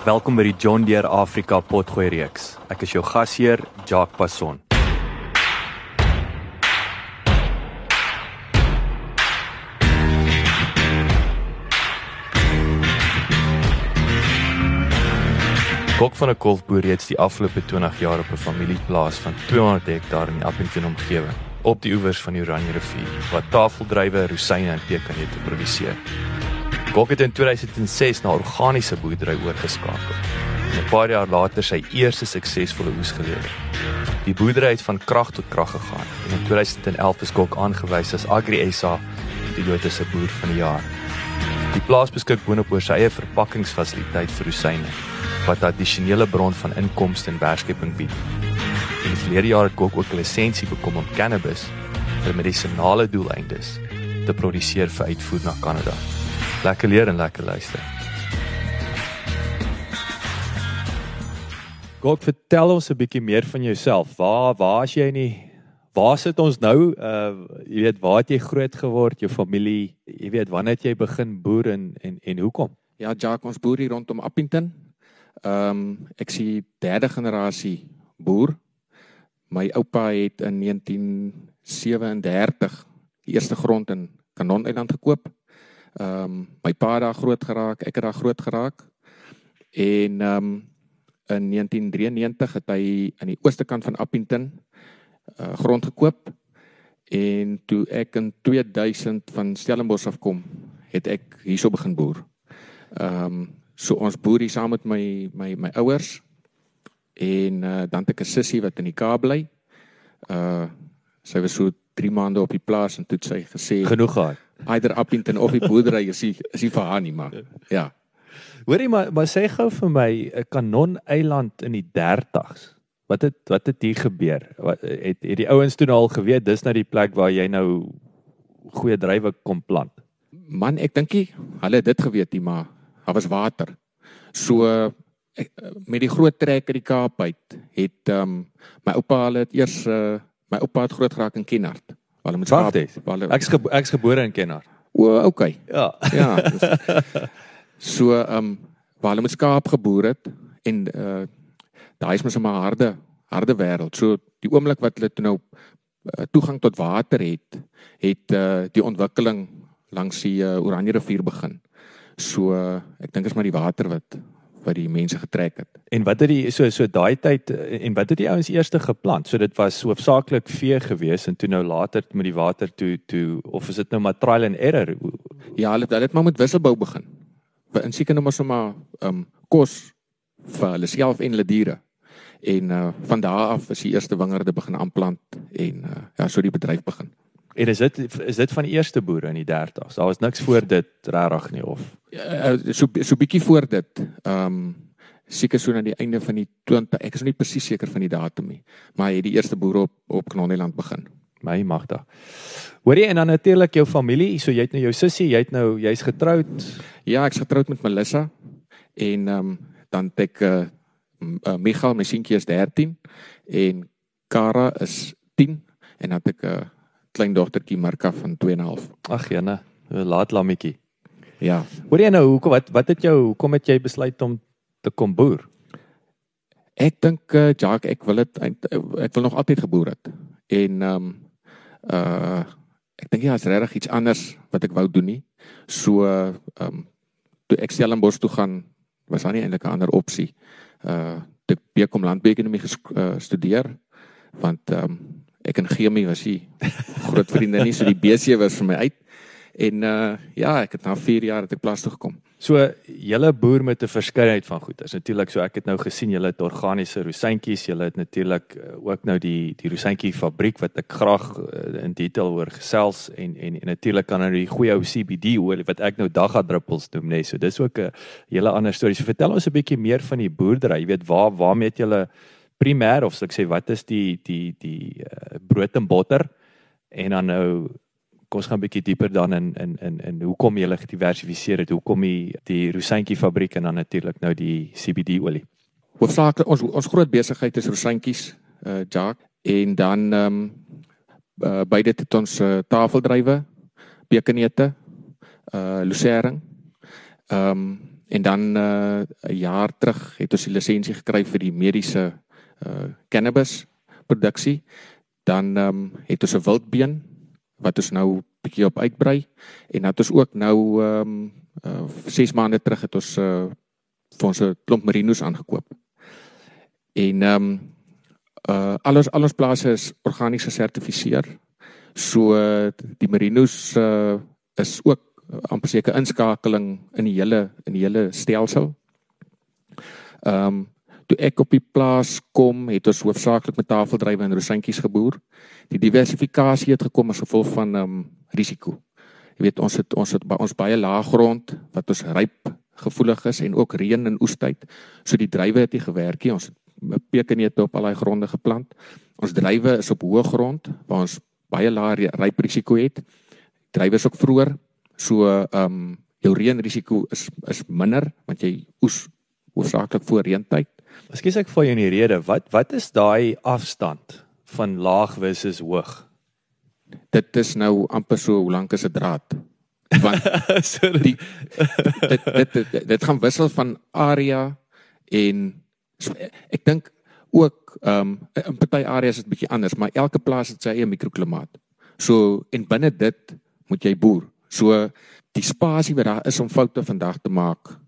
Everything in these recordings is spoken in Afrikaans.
Welkom by die John Deere Afrika Potgooi reeks. Ek is jou gasheer, Jacques Passon. Kok van 'n kolfboer reeds die afgelope 20 jaar op 'n familieplaas van 200 hektaar in die Appington omgewing, op die oewers van die Oranje rivier, wat tafeldrywe, rosyne en pekanneute produseer. Kok het in 2006 na organiese boerdery oorgeskakel. 'n paar jaar later sy eerste suksesvolle oes gelewer. Die boerdery het van krag tot krag gegaan en in 2011 is Kok aangewys as Agri SA die Toyota se boer van die jaar. Die plaas beskik boonop oor sy eie verpakkingsfasiliteit vir rosyne wat 'n addisionele bron van inkomste en werkskepping bied. In die verlede jaar het Kok ook 'n lisensie bekom om cannabis vir medisonale doeleindes te produseer vir uitvoer na Kanada. Lekker leer en lekker luister. Kok, vertel ons 'n bietjie meer van jouself. Waar waar is jy in die Waar sit ons nou? Uh jy weet, waar het jy groot geword? Jou familie, jy weet, wanneer het jy begin boer en en en hoekom? Ja, Jacques, ons boer hier rondom Appington. Ehm um, ek sien derde generasie boer. My oupa het in 1937 die eerste grond in Kanon Eiland gekoop. Ehm um, my pa het daar groot geraak, ek het daar groot geraak. En ehm um, in 1993 het hy aan die ooste kant van Appington uh, grond gekoop. En toe ek in 2000 van Stellenbosch af kom, het ek hierso begin boer. Ehm um, so ons boer hier saam met my my my ouers en uh, dan het ek 'n sussie wat in die Kaap bly. Uh sy was so 3 maande op die plaas en toe het sy gesê genoeg gehad. Eider Appington of die boerdery is nie is nie vir haar nie maar. Ja. Hoorie maar maar sê gou vir my 'n Kanon Eiland in die 30s. Wat het wat het hier gebeur? Wat het het die ouens toe al geweet dis nou die plek waar jy nou goeie drywe kom plant? Man, ek dink nie hulle het dit geweet nie, maar daar was water. So ek, met die groot trek uit die Kaap uit het ehm um, my oupa hulle het eers uh, my oupa het groot geraak in Kenhardt. Hulle moet skaap. Ek's gebo ek's gebore in Kenhardt. O, okay. Ja. Ja. Dus, so ehm um, waar hulle met skaap geboer het en uh daai is mos 'n harde harde wêreld. So die oomblik wat hulle toe nou uh, toegang tot water het, het uh die ontwikkeling langs die uh, Oranje rivier begin. So ek dink is maar die water wat wat die mense getrek het. En wat het die so so daai tyd en wat het die ouens eers geplant? So dit was hoofsaaklik vee gewees en toe nou later met die water toe toe of is dit nou maar trial and error? Ja, hulle hulle het maar met wisselbou begin. In seker nou maar sommer ehm um, kos vir hulle self en hulle diere. En uh van daar af is die eerste wingerde begin aanplant en uh ja, so die bedryf begin. En is dit is dit van die eerste boere in die 30s? Daar was niks voor dit regtig nie of ja, so so bietjie voor dit. Ehm um, seker so aan die einde van die 20 ek is nie presies seker van die datum nie, maar het die eerste boere op op Knolleland begin. My magtig. Hoorie en dan natuurlik jou familie, so jy het nou jou sussie, jy het nou jy's getroud. Ja, ek's getroud met Melissa en ehm um, dan het ek uh, uh, Michael, my seentjie is 13 en Kara is 10 en dan het ek 'n uh, klein dogtertjie Marka van 2.5. Ag jene, laat lammetjie. Ja. Hoor jy nou hoekom wat wat het jou hoekom het jy besluit om te kom boer? Ek dink uh, Jacques, ek wil dit ek wil nog altyd geboer het. En ehm um, uh ek dink ja, is regtig iets anders wat ek wou doen nie. So ehm um, toe ek Stellenbosch toe gaan was daar nie eintlik 'n ander opsie. Uh ek BCom landbouekonomie gestudeer uh, want ehm um, ek en chemie was hier groot vriende nie so die BC was vir my uit en uh ja ek het na 4 jaar het ek plaas toe gekom. So julle boer met 'n verskeidenheid van goed. Is natuurlik so ek het nou gesien julle het organiese rosientjies, julle het natuurlik uh, ook nou die die rosientjie fabriek wat ek graag uh, in detail oor gesels en en, en natuurlik kan nou die goeie ou CBD olie wat ek nou dagga druppels noem nê. Nee. So dis ook 'n hele ander storie. So vertel ons 'n bietjie meer van die boerdery. Jy weet waar waarmee het julle primêr of ek sê wat is die die die uh, brood en botter en dan nou kom ons gaan 'n bietjie dieper dan in in in in hoekom jy gelig diversifiseer het. Hoekom die die rosientjie fabriek en dan natuurlik nou die CBD olie. Hoofsaaklik ons ons groot besigheid is rosientjies, uh Jack en dan ehm um, uh, beide het ons uh, tafeldrywe, bekenete, uh lucering. Ehm um, en dan 'n uh, jaar terug het ons die lisensie gekry vir die mediese uh cannabis produksie. Dan ehm um, het ons 'n wildbeen wat ons nou bietjie op uitbrei en dat ons ook nou ehm um, uh, 6 maande terug het ons uh, vir ons 'n klomp merinos aangekoop. En ehm um, uh alles alles plase is organies gesertifiseer. So die merinos uh is ook amper seker inskakeling in die hele in die hele stelsel. Ehm um, toe ek op die plaas kom, het ons hoofsaaklik met tafeldrywe en rosientjies geboer. Die diversifikasie het gekom as gevolg van ehm um, risiko. Jy weet ons het ons het by ons baie lae grond wat ons ryp gevoelig is en ook reën en oestyd. So die druiwe het nie gewerk nie. Ons het pekenete op al daai gronde geplant. Ons druiwe is op hoë grond waar ons baie lae ryp risiko het. Druiwe is ook vroeër. So ehm um, jou reënrisiko is is minder want jy oes hoofsaaklik voor reentyd. Ekskuus ek val jou in die rede. Wat wat is daai afstand van laag versus hoog? Dit is nou amper so hoe lank is 'n draad? Want die dit, dit dit dit gaan wissel van area en so, ek dink ook ehm um, in party areas is dit bietjie anders, maar elke plaas het sy eie mikroklimaat. So en binne dit moet jy boer. So die spasie wat daar is om foute vandag te maak,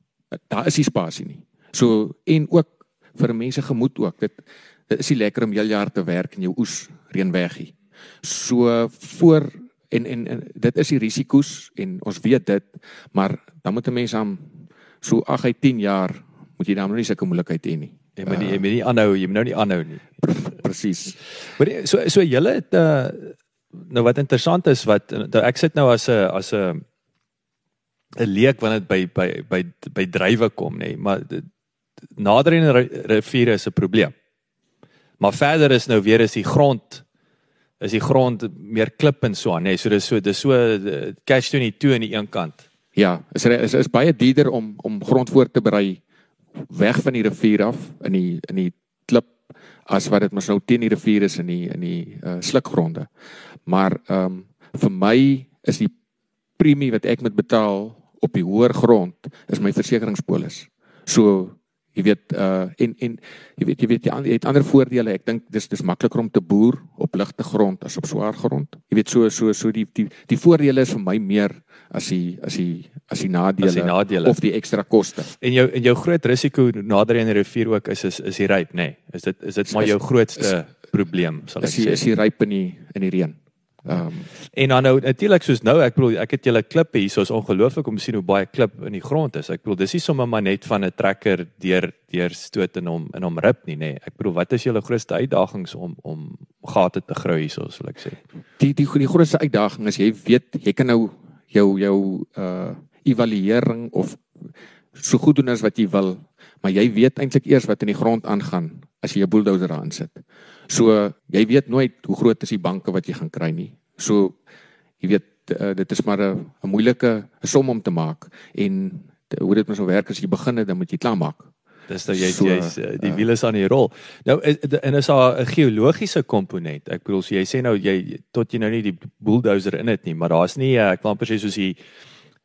daar is nie spasie nie. So en ook vir mense gemoed ook. Dit dit is nie lekker om heel jaar te werk en jou oes reën weggie. So voor en, en en dit is die risiko's en ons weet dit, maar dan moet 'n mens aan so 8 uit 10 jaar moet jy dan nou nie sulke moeilikheid hê nie. Jy moet nie jy moet nie aanhou, jy moet nou nie aanhou nie. Presies. Maar so so julle het uh, nou wat interessant is wat nou ek sit nou as 'n as 'n 'n leek wanneer dit by by by by drywe kom nê, nee, maar nader in 'n rivier is 'n probleem. Maar verder is nou weer is die grond is die grond meer klip en so aan. Nee, so dis so dis so to nie toe aan die een kant. Ja, is is is baie duurder om om grond voor te berei weg van die rivier af in die in die klip as wat dit mos nou teen die rivier is in die in die uh, slukgronde. Maar ehm um, vir my is die premie wat ek moet betaal op die hoër grond is my versekeringspolis. So jy weet uh en en jy weet jy weet jy, jy het ander voordele. Ek dink dis dis makliker om te boer op ligte grond as op swaar grond. Jy weet so so so die die die voordele is vir my meer as die as die as die nadele, as die nadele. of die ekstra koste. En jou en jou groot risiko nader aan die rivier ook is is is die ryp nê? Nee. is dit is dit maar jou grootste is, probleem sal ek is sê? is die ryp in die in die reën Ehm um, en dan nou natuurlik soos nou ek bedoel ek het julle klippe hier soos ongelooflik om te sien hoe baie klip in die grond is. Ek bedoel dis nie sommer maar net van 'n trekker deur deur stoot en hom in hom rip nie nê. Nee. Ek bedoel wat is julle grootste uitdagings om om gate te grou hierso sal ek sê. Die die die grootste uitdaging is jy weet jy kan nou jou jou uh evaluering of so goed doen as wat jy wil, maar jy weet eintlik eers wat in die grond aangaan as jy 'n bulldozer daarin sit. So jy weet nooit hoe groot is die banke wat jy gaan kry nie. So jy weet uh, dit is maar 'n moeilike som om te maak en hoe dit mens so werk as jy begin het dan moet jy klaar maak. Dis nou jy so, jy's die wiele is aan die rol. Nou en is daar 'n geologiese komponent. Ek bedoel so jy sê nou jy tot jy nou nie die bulldozer in het nie, maar daar's nie ek wil amper sê soos die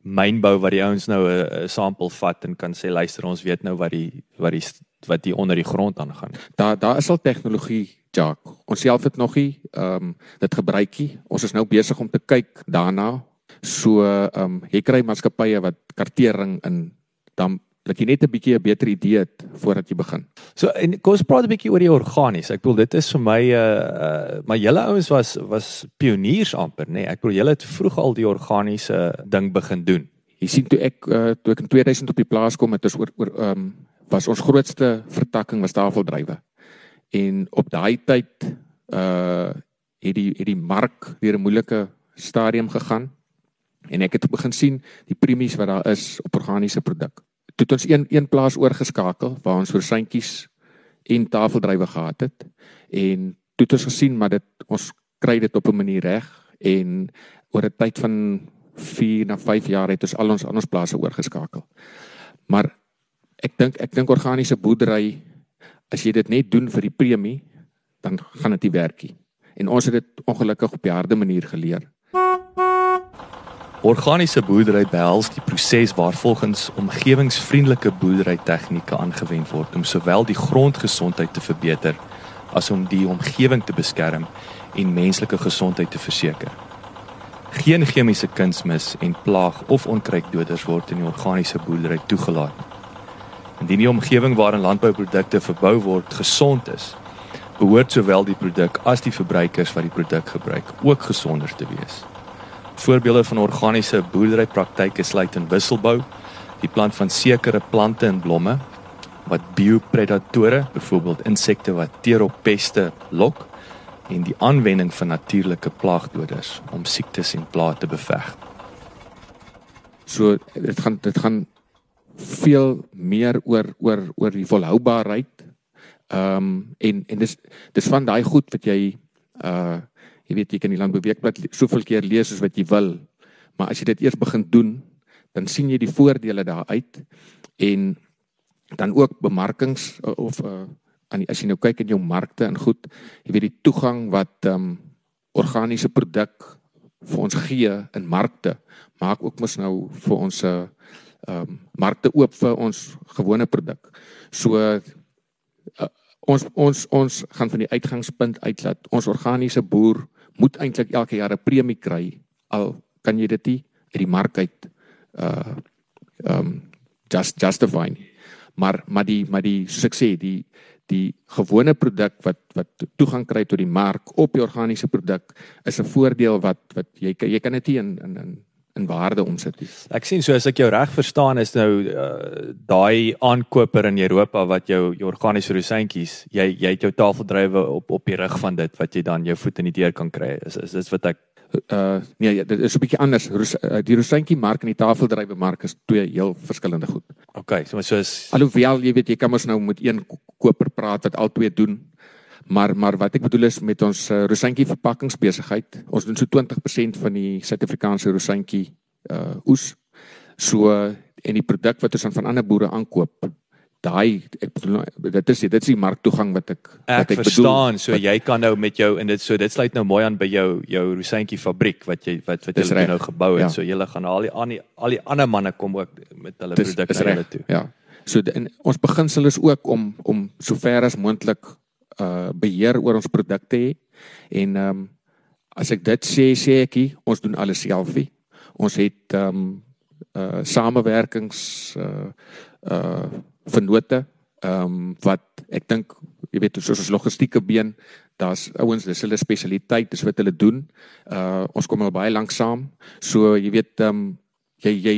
mynbou wat die ouens nou 'n sample vat en kan sê luister ons weet nou wat die wat die wat hier onder die grond aangaan. Daar daar is al tegnologie, Jack. Ons self het nog nie ehm um, dit gebruikie. Ons is nou besig om te kyk daarna. So ehm um, jy kry maatskappye wat kartering in dan dat jy net 'n bietjie 'n beter idee het voordat jy begin. So en kom ons praat 'n bietjie oor die organies. Ek bedoel dit is vir my uh, uh, maar julle ouens was was pioniers amper, nê. Nee. Ek bedoel julle het vroeg al die organiese ding begin doen. Jy sien toe ek uh, toe ek in 2000 op die plaas kom het, is oor oor ehm um, was ons grootste vertakking was tafeldrywe. En op daai tyd uh het die het die mark deur 'n moeilike stadium gegaan en ek het begin sien die premies wat daar is op organiese produk. Toe het ons een een plaas oorgeskakel waar ons versuintjies en tafeldrywe gehad het en toe het ons gesien maar dit ons kry dit op 'n manier reg en oor 'n tyd van 4 na 5 jaar het ons al ons ander plase oorgeskakel. Maar ek dink ek dink organiese boerdery as jy dit net doen vir die premie dan gaan dit nie werk nie. En ons het dit ongelukkig op 'n harde manier geleer. Organiese boerdery behels die proses waar volgens omgewingsvriendelike boerdery tegnieke aangewend word om sowel die grondgesondheid te verbeter as om die omgewing te beskerm en menslike gesondheid te verseker. Geen chemiese kunsmis en plaag of onkruiddoders word in die organiese boerdery toegelaat. Indien die omgewing waarin landbouprodukte verbou word gesond is, behoort sowel die produk as die verbruikers wat die produk gebruik ook gesonder te wees. Voorbeelde van organiese boerderypraktyke sluit in wisselbou, die plant van sekere plante en blomme wat biopredatore, byvoorbeeld insekte wat teer op peste lok en die aanwending van natuurlike plaagdoders om siektes en plaae te beveg. So dit gaan dit gaan veel meer oor oor oor die volhoubaarheid. Ehm um, en en dis dis van daai goed wat jy uh jy weet jy kan die landbouweekblad soveel keer lees as wat jy wil, maar as jy dit eers begin doen, dan sien jy die voordele daaruit en dan ook bemarkings uh, of uh, aan as jy nou kyk in jou markte en goed, jy weet die toegang wat ehm um, organiese produk vir ons gee in markte maak ook mos nou vir ons 'n uh, ehm um, markte oop vir ons gewone produk. So uh, ons ons ons gaan van die uitgangspunt uit dat ons organiese boer moet eintlik elke jaar 'n premie kry al kan jy dit nie uit die mark uit uh um just justify nie. Maar maar die maar die soos ek sê die die gewone produk wat wat toegang kry tot die mark op die organiese produk is 'n voordeel wat wat jy jy kan dit in in in in waarde omsit. Ek sien so as ek jou reg verstaan is nou uh, daai aankoper in Europa wat jou jou organiese rosientjies, jy jy het jou tafeldrywe op op die rug van dit wat jy dan jou voet in die deur kan kry. Is is dit wat ek uh nee, ja, dit is 'n bietjie anders. Ros, uh, die rosientjie mark en die tafeldrywe mark is twee heel verskillende goed. OK, so so is Alhoewel jy weet jy kan mos nou met een koper praat wat al twee doen. Maar maar wat ek bedoel is met ons uh, rosientjie verpakkingsbesigheid, ons doen so 20% van die Suid-Afrikaanse rosientjie uh oes. So en die produk wat ons aan van ander boere aankoop, daai ek bedoel dit is dit is die marktoegang wat ek wat ek, ek verstaan. Bedoel, so wat, jy kan nou met jou en dit so dit sluit nou mooi aan by jou jou rosientjie fabriek wat jy wat wat jy nou gebou het. Ja. So jy gaan al die al die al die ander manne kom ook met hulle produkte na hulle toe. Ja. So in ons beginsel is ook om om sover as moontlik uh beheer oor ons produkte hê. En ehm um, as ek dit sê sê ek hier, ons doen alles selfie. Ons het ehm um, uh samewerkings uh uh vennote ehm um, wat ek dink jy weet soos ons logistieke been, daar's ouens dis hulle spesialiteit, dis wat hulle doen. Uh ons kom al baie lank saam. So jy weet ehm um, jy jy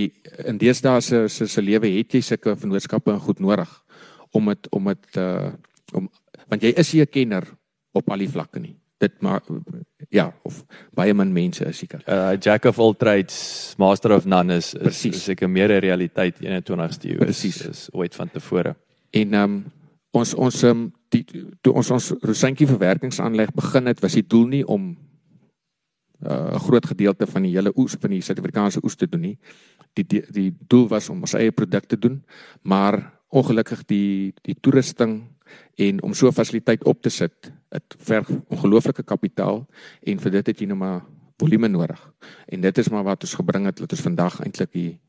in deesdae se se se lewe het jy sulke vennootskappe en goed nodig om dit om dit uh om want jy is nie 'n kenner op al die vlakke nie. Dit maar ja, of baie min mense is seker. Uh Jack of all trades, master of none is is seker meer 'n realiteit 21ste eeu. Presies is ooit van tevore. En ehm um, ons ons um, die toe ons ons rosientjie verwerkingsaanleg begin het, was die doel nie om 'n uh, groot gedeelte van die hele oes van die Suid-Afrikaanse oes te doen nie. Die, die die doel was om ons eie produkte te doen, maar ongelukkig die die toerusting en om so 'n fasiliteit op te sit, dit verg ongelooflike kapitaal en vir dit het jy nou maar volume nodig. En dit is maar wat ons gebring het dat ons vandag eintlik die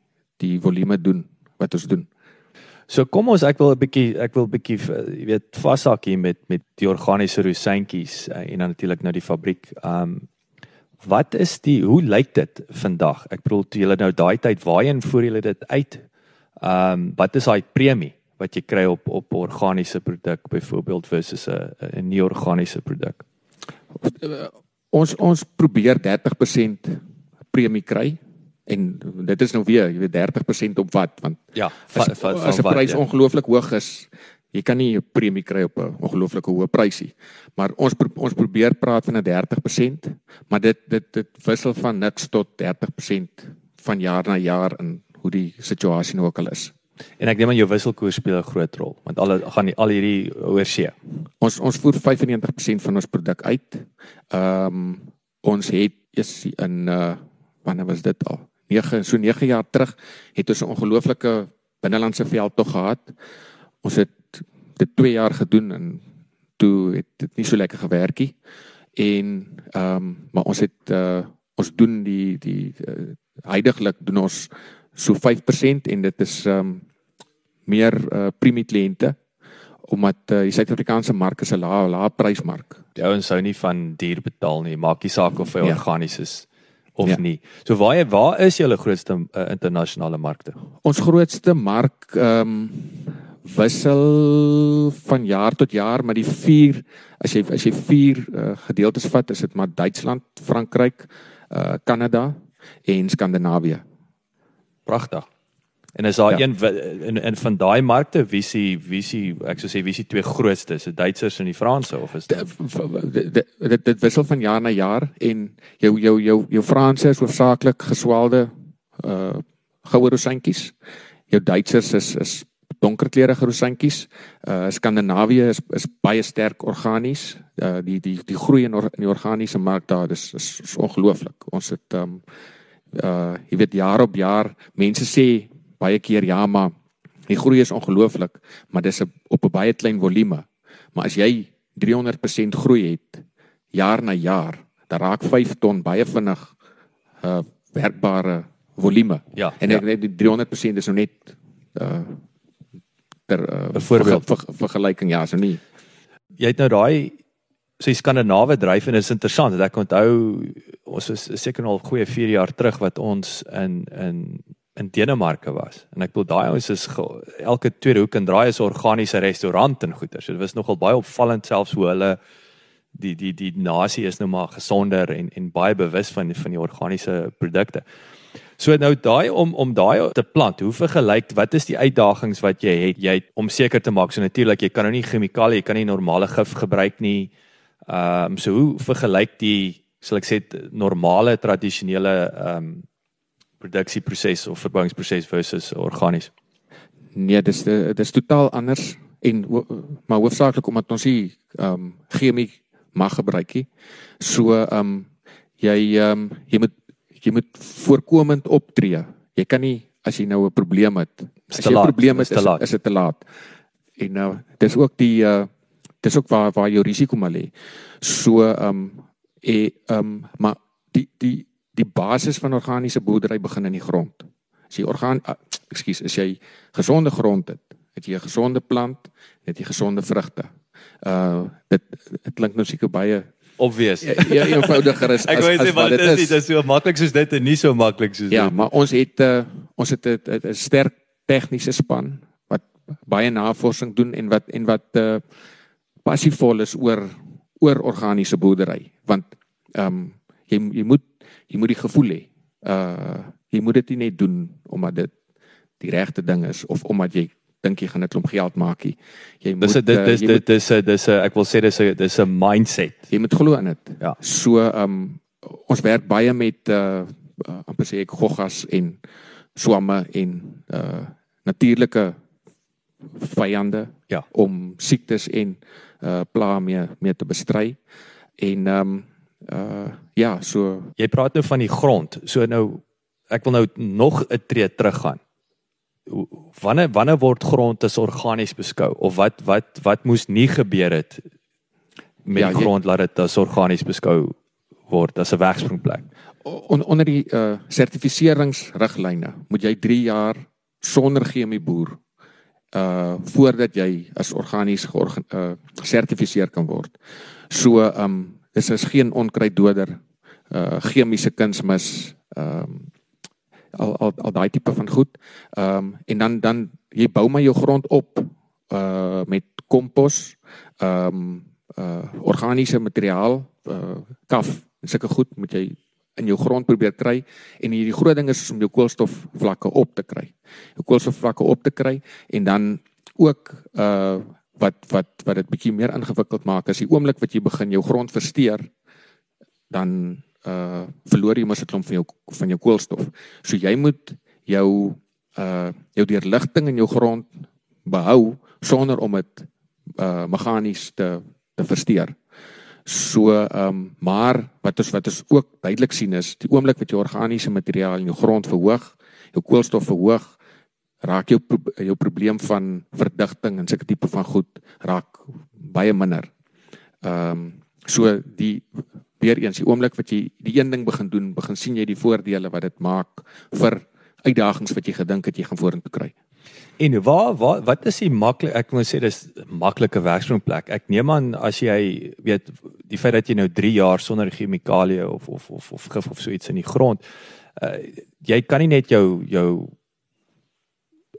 die volume doen wat ons doen. So kom ons ek wil 'n bietjie ek wil bietjie jy weet vashak hier met met die organiese rosientjies uh, en dan natuurlik nou die fabriek. Um wat is die hoe lyk dit vandag? Ek bedoel toe julle nou daai tyd waarheen voer julle dit uit? Ehm um, wat is daai premie wat jy kry op op organiese produk byvoorbeeld versus 'n 'n nie organiese produk? Ons ons probeer 30% premie kry en dit is nou weer jy weet 30% op wat want ja as, as 'n prys ja. ongelooflik hoog is jy kan nie 'n premie kry op 'n ongelooflike hoë prysie maar ons ons probeer praat van 'n 30% maar dit dit dit wissel van niks tot 30% van jaar na jaar in hoe die situasie nou ook al is en ek neem aan jou wisselkoers speel 'n groot rol want al gaan die, al hierdie oorsee ons ons voer 95% van ons produk uit. Ehm um, ons het is in uh wanneer was dit al? 9 so 9 jaar terug het ons 'n ongelooflike binnelandse veld tog gehad. Ons het dit 2 jaar gedoen en toe het dit nie so lekker gewerk nie. En ehm um, maar ons het uh ons doen die die uh, eh, heidaglik doen ons so 5% en dit is ehm um, meer uh premie kliënte omdat uh, die Suid-Afrikaanse mark is 'n lae lae prysmark. Die ouens sou nie van duur betaal nie, maak nie saak of hy ja. organies is of ja. nie. So waar waar is julle grootste uh, internasionale markte? Ons grootste mark ehm um, wissel van jaar tot jaar maar die vier as jy as jy vier uh, gedeeltes vat is dit maar Duitsland, Frankryk, uh Kanada en Skandinawië. Pragtig. En is daar ja. een in in van daai markte wie sie wie sie ek sou sê wie sie twee grootste die Duitsers en die Franse of is dit dit dit wissel van jaar na jaar en jou jou jou jou Franse is hoofsaaklik geswelde uh goue rosantjies. Jou Duitsers is is donkerkleurige rosantjies. Uh Skandinawië is is baie sterk organies. Uh die die die groei in, or, in die organiese mark daar is is, is ongelooflik. Ons het um uh jy weet jaar op jaar mense sê baie keer ja maar die groei is ongelooflik, maar dis 'n op 'n baie klein volume. Maar as jy 300% groei het jaar na jaar, dan raak 5 ton baie vinnig uh werkbare volume. Ja, en ek ja. net die 300% is nou net uh ter uh, voorbeeld ver, ver, vergelyking ja, so nie. Jy het nou daai sê Skandinawe dryf en is interessant dat ek onthou ons is seker al goeie 4 jaar terug wat ons in in in Denemarke was. En ek bedoel daai ons is ge, elke tweede hoek en draai is 'n organiese restaurant en goeder. So dit was nogal baie opvallend selfs hoe hulle die die die nasie is nou maar gesonder en en baie bewus van van die organiese produkte. So nou daai om om daai te plant, hoe vergelyk wat is die uitdagings wat jy het jy het om seker te maak so natuurlik jy kan nou nie chemikalie, jy kan nie normale gif gebruik nie. Ehm um, so hoe vergelyk die sal ek sê normale tradisionele ehm um, produksieproses of verbouingsproses versus organies? Nee, dis dis totaal anders en maar hoofsaaklik omdat ons hier ehm um, chemie mag gebruik nie. So ehm um, jy ehm um, jy moet jy moet voorkomend optree. Jy kan nie as jy nou 'n probleem het. As jy 'n probleem het, is, is dit te laat. En nou dis ook die uh dis ook waar waar jou risiko maar lê. So ehm um, e ehm um, maar die die die basis van organiese boerdery begin in die grond. As jy orgaan uh, ekskuus, as jy gesonde grond het, het jy 'n gesonde plant, het jy gesonde vrugte. Uh dit dit klink nou seker baie obvious. Ja, ja eenvoudiger is as Ek weet nie wat dit is nie, dit is so maklik soos dit en nie so maklik soos Ja, dit. maar ons het 'n uh, ons het 'n sterk tegniese span wat baie navorsing doen en wat en wat uh passievol is oor oor organiese boerdery want ehm um, jy jy moet jy moet die gevoel hê. Uh jy moet dit nie net doen omdat dit die regte ding is of omdat jy dink jy gaan 'n klomp geld maak nie. Jy moet dis dit dis dit dis dis ek wil sê dis 'n dis 'n mindset. Jy moet glo in dit. Ja. So um, ons werk baie met uh amper sê ek goggas en swamme en uh natuurlike vyande ja. om siektes en uh pla mee mee te bestry. En ehm um, uh ja, so jy praat nou van die grond. So nou ek wil nou nog 'n tree teruggaan wanneer wanneer word grond as organies beskou of wat wat wat moes nie gebeur het met ja, grond laat dit as organies beskou word as 'n wegspringplek. On, onder die uh sertifiseringsriglyne moet jy 3 jaar sonder chemie boer uh voordat jy as organies gesertifiseer uh, kan word. So um dis is geen onkruiddoder uh chemiese kunsmis um al al, al daai tipe van goed. Ehm um, en dan dan jy bou maar jou grond op uh met kompos, ehm um, uh organiese materiaal, uh kaf sulke goed moet jy in jou grond probeer kry en hierdie groot ding is om jou koolstof vlakke op te kry. Jou koolstof vlakke op te kry en dan ook uh wat wat wat dit bietjie meer ingewikkeld maak as die oomblik wat jy begin jou grond versteur dan uh verloor jy mos 'n klomp van jou van jou koolstof. So jy moet jou uh jou deurligting in jou grond behou sonder om dit uh meganies te te versteur. So ehm um, maar wat ons wat ons ook duidelik sien is die oomblik wat jy organiese materiaal in jou grond verhoog, jou koolstof verhoog, raak jou jou probleem van verdigting en sulke tipe van goed raak baie minder. Ehm um, so die weer eens die oomblik wat jy die een ding begin doen, begin sien jy die voordele wat dit maak vir uitdagings wat jy gedink het jy gaan vorentoe kry. En waar waar wat is die maklik ek moet sê dis maklike werksplek. Ek neem aan as jy weet die feit dat jy nou 3 jaar sonder chemikalieë of of of of gif of so iets in die grond uh, jy kan nie net jou jou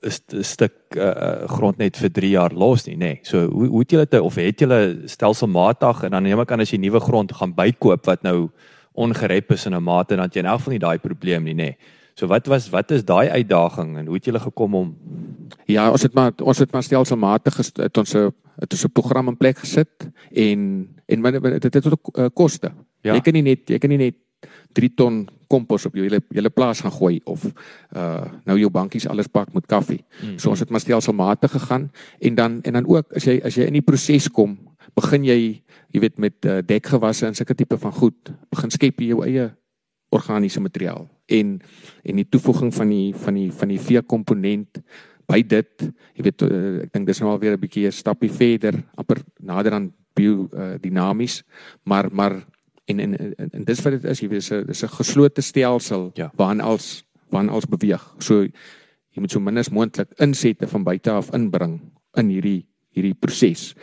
'n stuk uh, grond net vir 3 jaar los nie, nê. Nee. So hoe hoe het julle dit of het julle stelselmatig en dan neem ek aan as jy nuwe grond gaan bykoop wat nou ongerep is in 'n mate dan jy in elk geval nie daai probleem nie, nê. Nee. So wat was wat is daai uitdaging en hoe het julle gekom om Ja, ons het maar ons het maar stelselmatig het ons 'n het ons 'n program in plek gesit en en dit het, het ook uh, koste. Ja. Jy kan nie net jy kan nie net 3 ton kompos op jou hele hele plaas gaan gooi of uh nou jou bankies alles pak met koffie. Mm. So ons het maar stelselmatig gegaan en dan en dan ook as jy as jy in die proses kom, begin jy jy weet met uh, dekgewasse en sulke tipe van goed, begin skep jy jou eie organiese materiaal en en die toevoeging van die van die van die vee komponent by dit, jy weet uh, ek dink dis nou al weer 'n bietjie 'n stappie verder, amper nader aan bio uh, dinamies, maar maar en en en, en dis wat dit is jy weet dis 'n dis 'n geslote stelsel ja. waarin als waarin als beweeg so jy moet so min as moontlik insette van buite af inbring in hierdie hierdie proses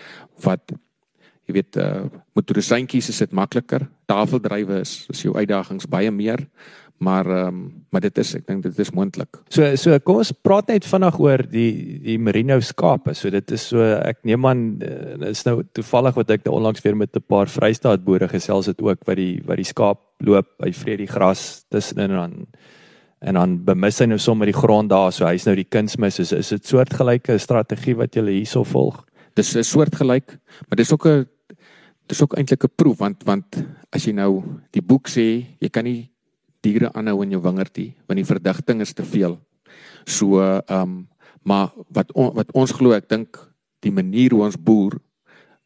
wat jy weet uh, motorseintjies is dit makliker tafeldrywe is is jou uitdagings baie meer maar ehm um, maar dit is ek dink dit is moontlik. So so kom ons praat net vinnig oor die die merino skape. So dit is so ek neem aan uh, is nou toevallig wat ek nou onlangs weer met 'n paar Vrystaat boere gesels het ook wat die wat die skaap loop by vrede die gras tussenin en dan en dan bemis hy nou sommer die grond daar so hy's nou die kunsmis is is dit soortgelyke strategie wat jy hierso volg. Dis 'n soortgelyk, maar dis ook 'n dis ook eintlik 'n proef want want as jy nou die boek sê jy kan nie diere aanhou in jou wingerdie want die verdigting is te veel. So ehm um, maar wat on, wat ons glo ek dink die manier hoe ons boer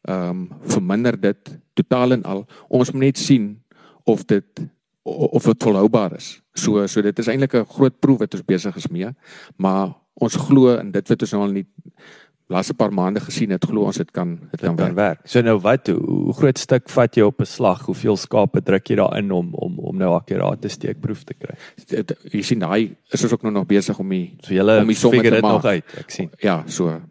ehm um, verminder dit totaal en al. Ons moet net sien of dit of dit volhoubaar is. So so dit is eintlik 'n groot proef wat ons besig is mee, maar ons glo in dit wat ons nou al nie laaste paar maande gesien het glo ons dit kan dit kan, kan werk. So nou wat hoe, hoe groot stuk vat jy op 'n slag? Hoeveel skape druk jy daarin om om om nou akkurate steekproef te kry? Jy sien daai is ons ook nou nog besig om die so julle om die somme te maak. nog uit. Ek sien. Ja, so.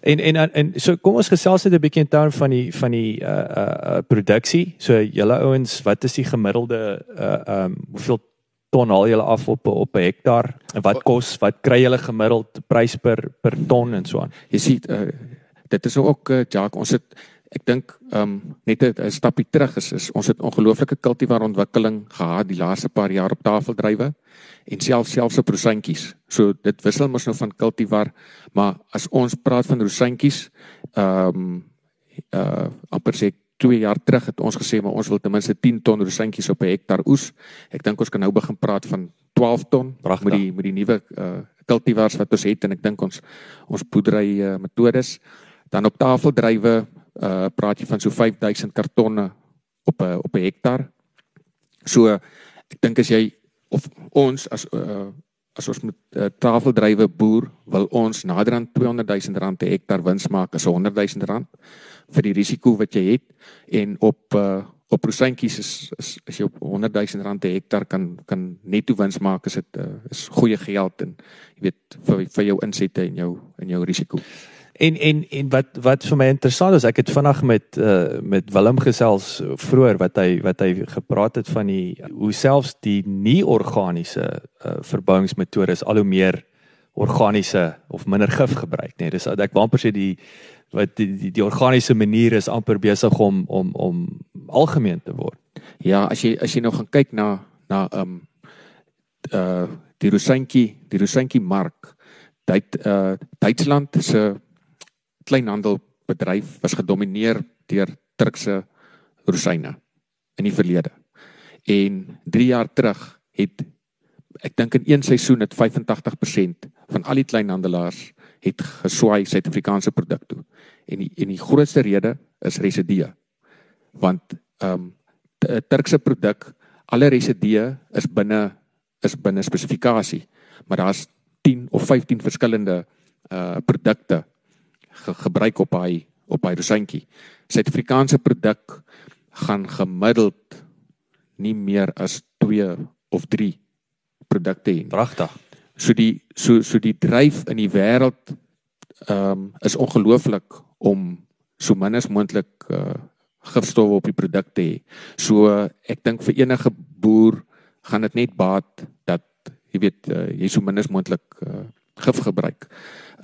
En en en so kom ons gesels net 'n bietjie in terme van die van die uh uh produksie. So julle ouens, wat is die gemiddelde uh um hoeveel ton haal julle af op op 'n hektaar. En wat kos wat kry julle gemiddeld prys per per ton en so aan? Jy sien uh, dit is ook uh, Jacques ons het ek dink um, net 'n stapie terug is, is ons het ongelooflike kultivar ontwikkeling gehad die laaste paar jaar op tafeldrywe en self selfs op rosantjies so dit wissel mos nou van kultivar maar as ons praat van rosantjies ehm um, uh amper sê 2 jaar terug het ons gesê maar ons wil ten minste 10 ton rosantjies op 'n hektaar oes. Ek dink ons kan nou begin praat van 12 ton Prachtig. met die met die nuwe uh kultivars wat ons het en ek dink ons ons boerdery uh, metodes dan op tafeldrywe uh praat jy van so 5000 kartonne op 'n op 'n hektaar. So ek dink as jy of ons as uh as ons met uh, tafeldrywe boer wil ons nader aan 200 000 rand per hektaar wins maak as 100 000 rand vir die risiko wat jy het en op uh, op rosantjies is, is as jy op 100 000 rand per hektaar kan kan netto wins maak is dit uh, is goeie geld en jy weet vir vir jou insette en jou en jou risiko. En en en wat wat vir my interessant is, ek het vanaand met uh, met Willem gesels vroeër wat hy wat hy gepraat het van die hoe selfs die nie organiese uh, verbouingsmetodes al hoe meer organiese of minder gif gebruik, nê. Nee, dis ek wou amper sê die wat die die, die organiese manier is amper besig om om om algemeen te word. Ja, as jy as jy nou gaan kyk na na ehm um, uh die Rosyntjie, die Rosyntjie mark. Dit uh Duitsland se kleinhandelbedryf was gedomeineer deur Turkse rosyne in die verlede. En 3 jaar terug het ek dink in een seisoen het 85% van al die kleinhandelaars het geswaai Suid-Afrikaanse produk toe. En die en die grootste rede is residue. Want ehm um, Turkse produk, alle residue is binne is binne spesifikasie, maar daar's 10 of 15 verskillende uh produkte ge gebruik op hy op hy rosyntjie. Suid-Afrikaanse produk gaan gemiddeld nie meer as 2 of 3 produkte hê. Pragtig. So die so so die dryf in die wêreld ehm um, is ongelooflik om so min as moontlik uh gifstowwe op die produk te hê. So ek dink vir enige boer gaan dit net baat dat jy weet uh, jy so min as moontlik uh, gif gebruik.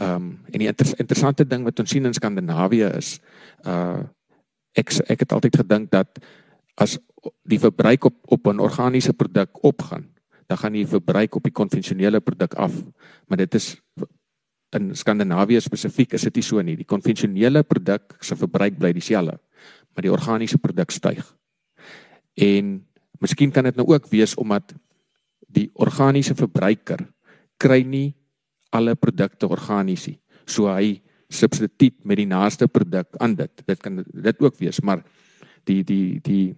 Ehm um, en die inter interessante ding wat ons sien in Skandinawië is uh ek ek het altyd gedink dat as die verbruik op op 'n organiese produk opgaan, dan gaan die verbruik op die konvensionele produk af. Maar dit is in Skandinawië spesifiek is dit nie so nie. Die konvensionele produk se verbruik bly dieselfde, maar die organiese produk styg. En miskien kan dit nou ook wees omdat die organiese verbruiker kry nie alle produkte organies nie. So hy substituut met die naaste produk aan dit. Dit kan dit ook wees, maar die die die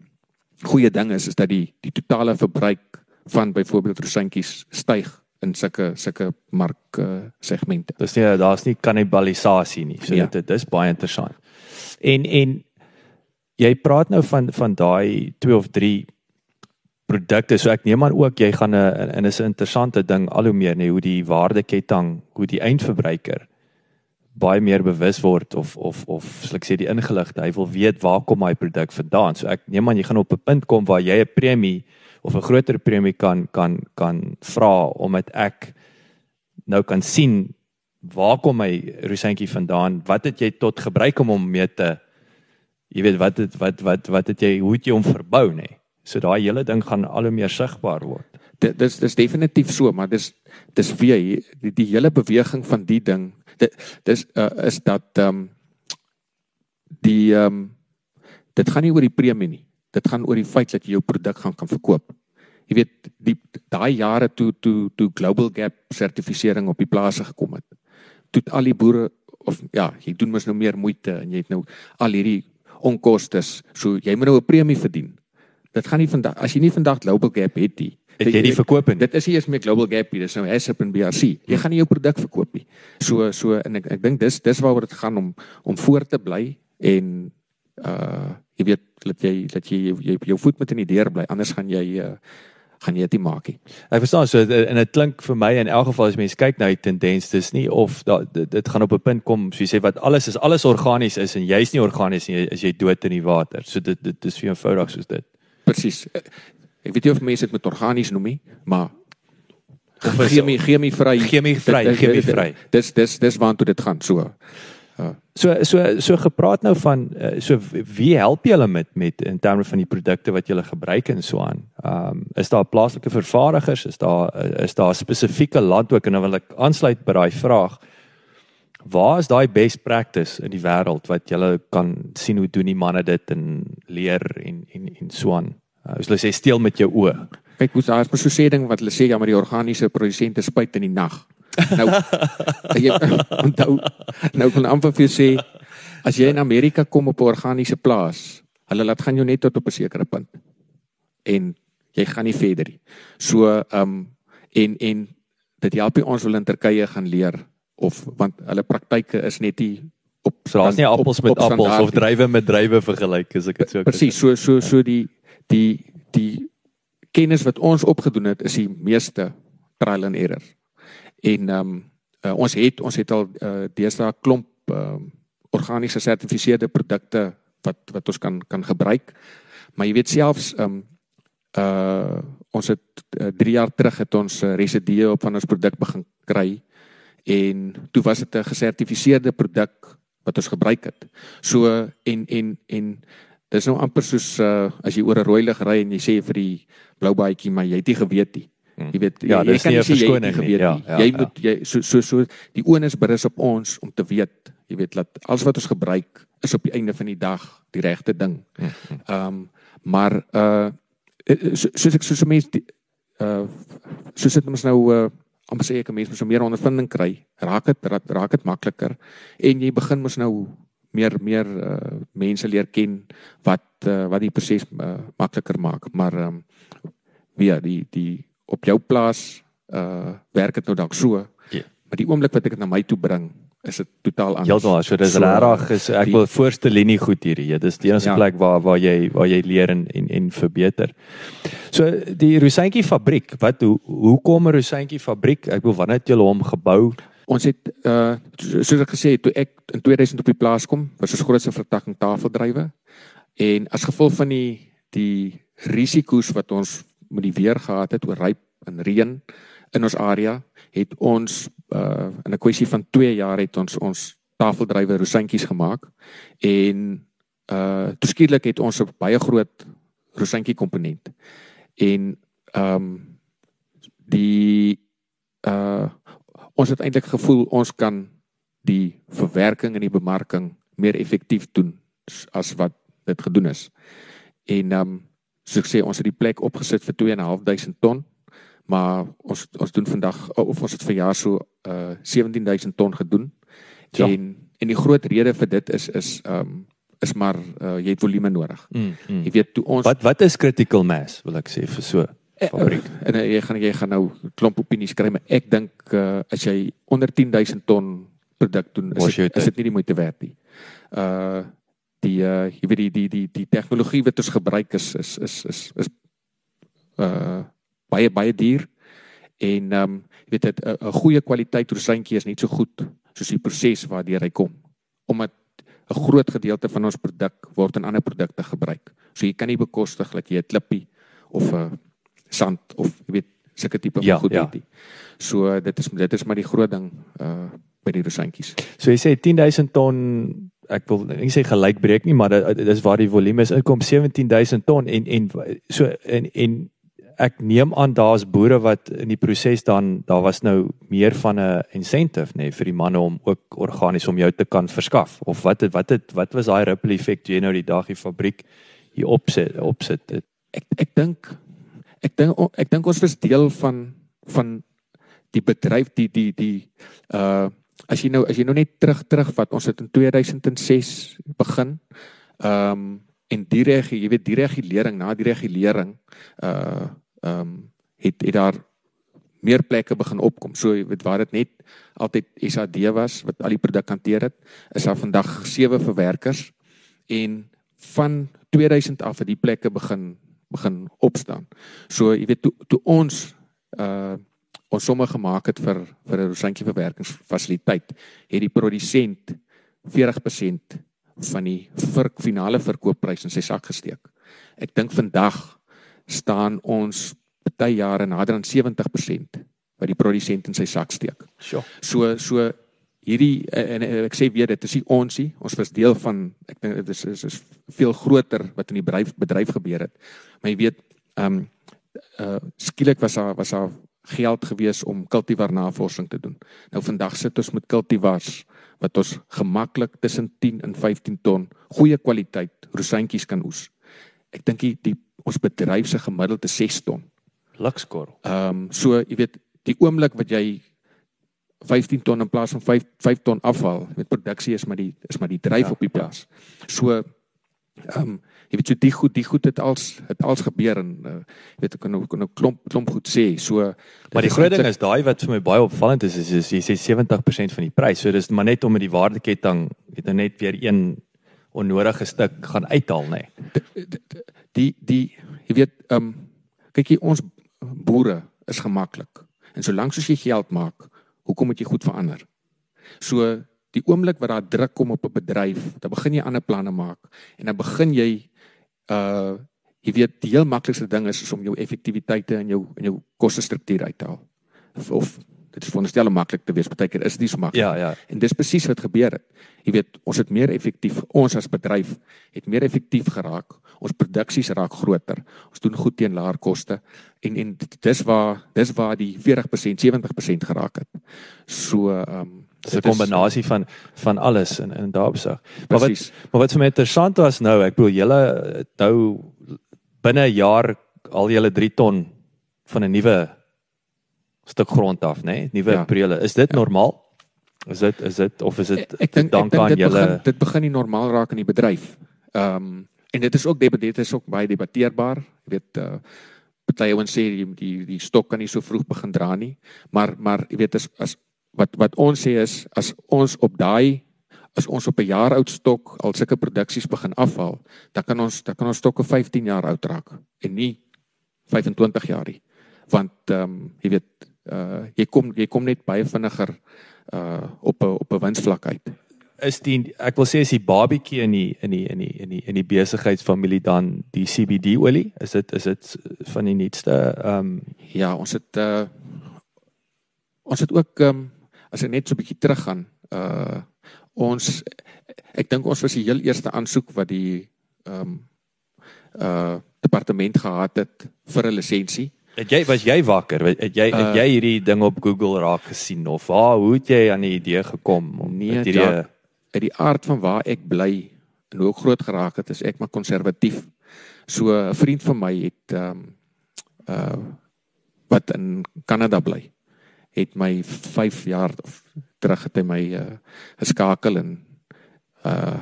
goeie ding is is dat die die totale verbruik van byvoorbeeld rosyntjies styg in sulke sulke mark uh, segmente. Dis nie daar's nie kannibalisasie nie. So ja. dit dit is baie interessant. En en jy praat nou van van daai 2 of 3 produkte. So ek neem aan ook jy gaan 'n en is 'n interessante ding al hoe meer nê hoe die waardeketting, hoe die eindverbruiker baie meer bewus word of of of soos ek sê die ingeligte. Hy wil weet waar kom my produk vandaan. So ek neem aan jy gaan op 'n punt kom waar jy 'n premie of 'n groter premie kan kan kan vra omdat ek nou kan sien waar kom my rosentjie vandaan? Wat het jy tot gebruik om hom mee te jy weet wat het, wat wat wat het jy hoe het jy hom verbou nê? So daai hele ding gaan al hoe meer sigbaar word. Dit dis dis definitief so, maar dis dis weer die, die hele beweging van die ding. Dit dis uh, is dat ehm um, die ehm um, dit gaan nie oor die premie nie. Dit gaan oor die feit dat jy jou produk gaan kan verkoop. Jy weet die daai jare toe toe toe Global Gap sertifisering op die plase gekom het. Toe al die boere of ja, jy doen mos nou meer moeite en jy het nou al hierdie onkoste. So jy moet nou 'n premie verdien. Dit gaan nie vandag as jy nie vandag Global Gap het nie. Het jy nie verkoop nie. Dit is nie eers meer Global Gap nie, dis nou HACCP en BRC. Jy gaan nie jou produk verkoop nie. So so en ek ek dink dis dis waaroor dit gaan om om voor te bly en uh jy weet dat jy dat jy jy jou voet met in die deur bly anders gaan jy uh, gaan jy dit maak nie. Ek verstaan so en dit klink vir my in elk geval as mense kyk na die tendens dis nie of da, dit, dit gaan op 'n punt kom so jy sê wat alles is alles organies is en jy's nie organies nie as jy dood in die water. So dit dit is eenvoudig soos dit. Presies. Ek weet nie of mense dit met organies noem nie, maar chemie chemie vry chemie vry chemie vry. Dis dis dis waartoe dit gaan so. So so so gepraat nou van uh, so wie help julle met met in terme van die produkte wat julle gebruik en so aan. Ehm um, is daar plaaslike vervaardigers? Is daar is daar spesifieke land ook en dan wil ek aansluit by daai vraag. Waar is daai best practice in die wêreld wat julle kan sien hoe doen die manne dit en leer en en en so aan? Uh, as hulle sê steel met jou oë. Kyk hoe daar is 'n so sê ding wat hulle sê ja maar die organiese produsente spuit in die nag. Nou jy onthou nou kan amper vir sê as jy in Amerika kom op 'n organiese plaas, hulle laat gaan jou net tot op 'n sekere punt. En jy gaan nie verder nie. So ehm um, en en dit help jy ons wil in Turkye gaan leer of want hulle praktyke is net nie op so daar's nie appels met appels of drywe met drywe vergelyk as ek dit so Presies, so so so die die die kennis wat ons opgedoen het is die meeste trial and error. En ehm um, uh, ons het ons het al uh, deesdae klomp ehm um, organiese gesertifiseerde produkte wat wat ons kan kan gebruik. Maar jy weet selfs ehm um, uh ons het 3 uh, jaar terug het ons uh, residue op van ons produk begin kry en toe was dit 'n gesertifiseerde produk wat ons gebruik het. So en en en dis nou amper soos uh, as jy oor 'n rooi lig ry en jy sê vir die blou baadjie maar jy het nie geweet nie. Hmm. Jy weet ja, jy, jy kan nie sê jy het geweet nie. Ja, ja, jy moet jy so so so die onus berus op ons om te weet, jy weet dat alles wat ons gebruik is op die einde van die dag die regte ding. Hmm, hmm. Ehm um, maar uh soos ek soos 'n mens uh soos dit ons nou uh amper sê ek 'n mens moet so meer ondervinding kry, raak dit raak dit makliker en jy begin mos nou meer meer uh, mense leer ken wat uh, wat die proses uh, makliker maak. Maar ehm um, wie die die op jou plaas uh werk dit nou dalk so. Yeah. Ja. Maar die oomblik wat ek dit na my toe bring, is dit totaal anders. Heeltemal, so dis so, regtig is ek die, wil voorste linie goed hierdie. Ja, dis die enigste ja. plek waar waar jy waar jy leer en en, en verbeter. So die Roseintjie fabriek, wat hoe hoe kom 'n Roseintjie fabriek? Ek wil wanneer het julle hom gebou? Ons het uh soos ek gesê het, toe ek in 2000 op die plaas kom, was ons grootste vertakking tafeldrywe. En as gevolg van die die risiko's wat ons met die weer gehad het oor ryp en reën in ons area, het ons uh in 'n kwessie van 2 jaar het ons ons tafeldrywe rosantjies gemaak en uh toeskielik het ons 'n baie groot rosantjie komponent. En ehm um, die uh ons het eintlik gevoel ons kan die verwerking en die bemarking meer effektief doen as wat dit gedoen is. En ehm um, soos ek sê ons het die plek opgesit vir 2.500 ton maar ons ons doen vandag of ons het vir jaar so uh 17000 ton gedoen. Ja. En en die groot rede vir dit is is um is maar uh, jy het volume nodig. Mm, mm. Jy weet toe ons Wat wat is critical mass wil ek sê vir so eh, fabriek? Uh, en uh, jy gaan jy gaan nou klomp opinies kry maar ek dink uh, as jy onder 10000 ton produk doen is dit, is dit nie die moeite werd nie. Uh die uh jy weet die die die die tegnologie wat ons gebruik is is is is, is uh baie baie duur en ehm um, jy weet dit 'n goeie kwaliteit rosantjie is net so goed soos die proses waardeur hy kom omdat 'n groot gedeelte van ons produk word in ander produkte gebruik. So jy kan nie bekostig dat jy 'n klippie of 'n sand of jy weet sulke tipe ja, van goed ja. het nie. So dit is dit is maar die groot ding uh by die rosantjies. So jy sê 10000 ton ek wil nie sê gelykbreek nie, maar dit is waar die volume is. Dit kom 17000 ton en en so en en ek neem aan daar's boere wat in die proses dan daar was nou meer van 'n incentive nê nee, vir die manne om ook organies om jou te kan verskaf of wat het, wat het, wat was daai ripple effek toe jy nou die dag die fabriek hier opsit opsit dit ek ek dink ek dink ek dink ons was deel van van die bedryf die die die uh as jy nou as jy nou net terug terug wat ons het in 2006 begin ehm um, en die reg jy weet die regulering na die regulering uh ehm um, het het daar meer plekke begin opkom. So jy weet waar dit net altyd SAD was wat al die produk hanteer het, is daar vandag sewe verwerkers en van 2000 af het die plekke begin begin opstaan. So jy weet toe toe ons uh ons somme gemaak het vir vir 'n rosantjie verwerkingsfasiliteit, het die produsent 40% van die vir, finale verkoopprys in sy sak gesteek. Ek dink vandag staan ons baie jare nader aan 70% wat die produsent in sy sak steek. Sure. So so hierdie en ek sê weer dit is nie ons nie. Ons was deel van ek dink dit is, is is veel groter wat in die bedryf bedryf gebeur het. Maar jy weet ehm um, uh skielik was daar was daar geld gewees om kultivar navorsing te doen. Nou vandag sit ons met kultivars wat ons gemaklik tussen 10 en 15 ton goeie kwaliteit rosantjies kan oes. Ek dink die, die ons bedryf se gemiddelde 6 ton. Lukskorrel. Ehm um, so jy weet die oomblik wat jy 15 ton in plaas van 5 5 ton afval met produksie is maar die is maar die dryf ja, op die plaas. Ja. So ehm um, jy weet so die goed die goed het als het als gebeur en uh, weet ek kan nou kan nou klomp klomp goed sê. So maar die groot ding is daai wat vir my baie opvallend is is, is jy sê 70% van die prys. So dis maar net om met die waardeketting het nou net weer een onnodige stuk gaan uithaal nê. Nee. Die, die die jy weet ehm um, kyk jy ons boere is gemaklik. En solank soos jy geld maak, hoekom moet jy goed verander? So die oomblik wat daar druk kom op 'n bedryf, dan begin jy ander planne maak en dan begin jy uh jy weet die heel maklikste ding is, is om jou effektiwiteite en jou en jou kostestruktuur uit te haal. Of, of dit is veronderstel om maklik te wees, partykeer is dit nie so maklik. Ja, ja. En dis presies wat gebeur het. Jy weet, ons het meer effektief, ons as bedryf het meer effektief geraak. Ons produksies raak groter. Ons doen goed teen laer koste en en dis waar dis waar die 40%, 70% geraak het. So ehm um, Dis 'n kombinasie van van alles in in daarbesig. Maar wat maar wat vir my interessant was nou, ek bedoel julle het nou binne 'n jaar al julle 3 ton van 'n nuwe stuk grond af, nê? Nee? Nuwe Ja. prele. Is dit Ja. normaal? Is dit is dit of is dit ek, ek dink ek dank aan dit julle begin dit begin nie normaal raak in die bedryf. Ehm um, en dit is ook debat dit is ook baie debatteerbaar. Jy weet uh party ouens sê die, die die stok kan nie so vroeg begin dra nie, maar maar jy weet as as wat wat ons sê is as ons op daai as ons op 'n jaar oud stok al sulke produksies begin afhaal, dan kan ons dan kan ons stokke 15 jaar oud raak en nie 25 jaar nie. Want ehm um, jy weet uh jy kom jy kom net baie vinniger uh op 'n op 'n winsvlak uit. is die ek wil sê is die babietjie in die in die in die in die in die besigheidsfamilie dan die CBD olie? Is dit is dit van die nuutste ehm um, Ja, ons het uh ons het ook ehm um, as ek net so 'n bietjie teruggaan, uh ons ek dink ons was die heel eerste aansoek wat die ehm um, uh departement gehad het vir 'n lisensie. Het jy was jy wakker? Het jy het Uh, jy hierdie ding op Google raak gesien of waar hoe het jy aan die idee gekom om Nee, met hierdie Jack. Uit die aard van waar ek bly en hoe groot geraak het, is ek maar konservatief. So 'n vriend van my het ehm um, uh wat in Kanada bly, het my 5 jaar of terug het hy my uh geskakel en uh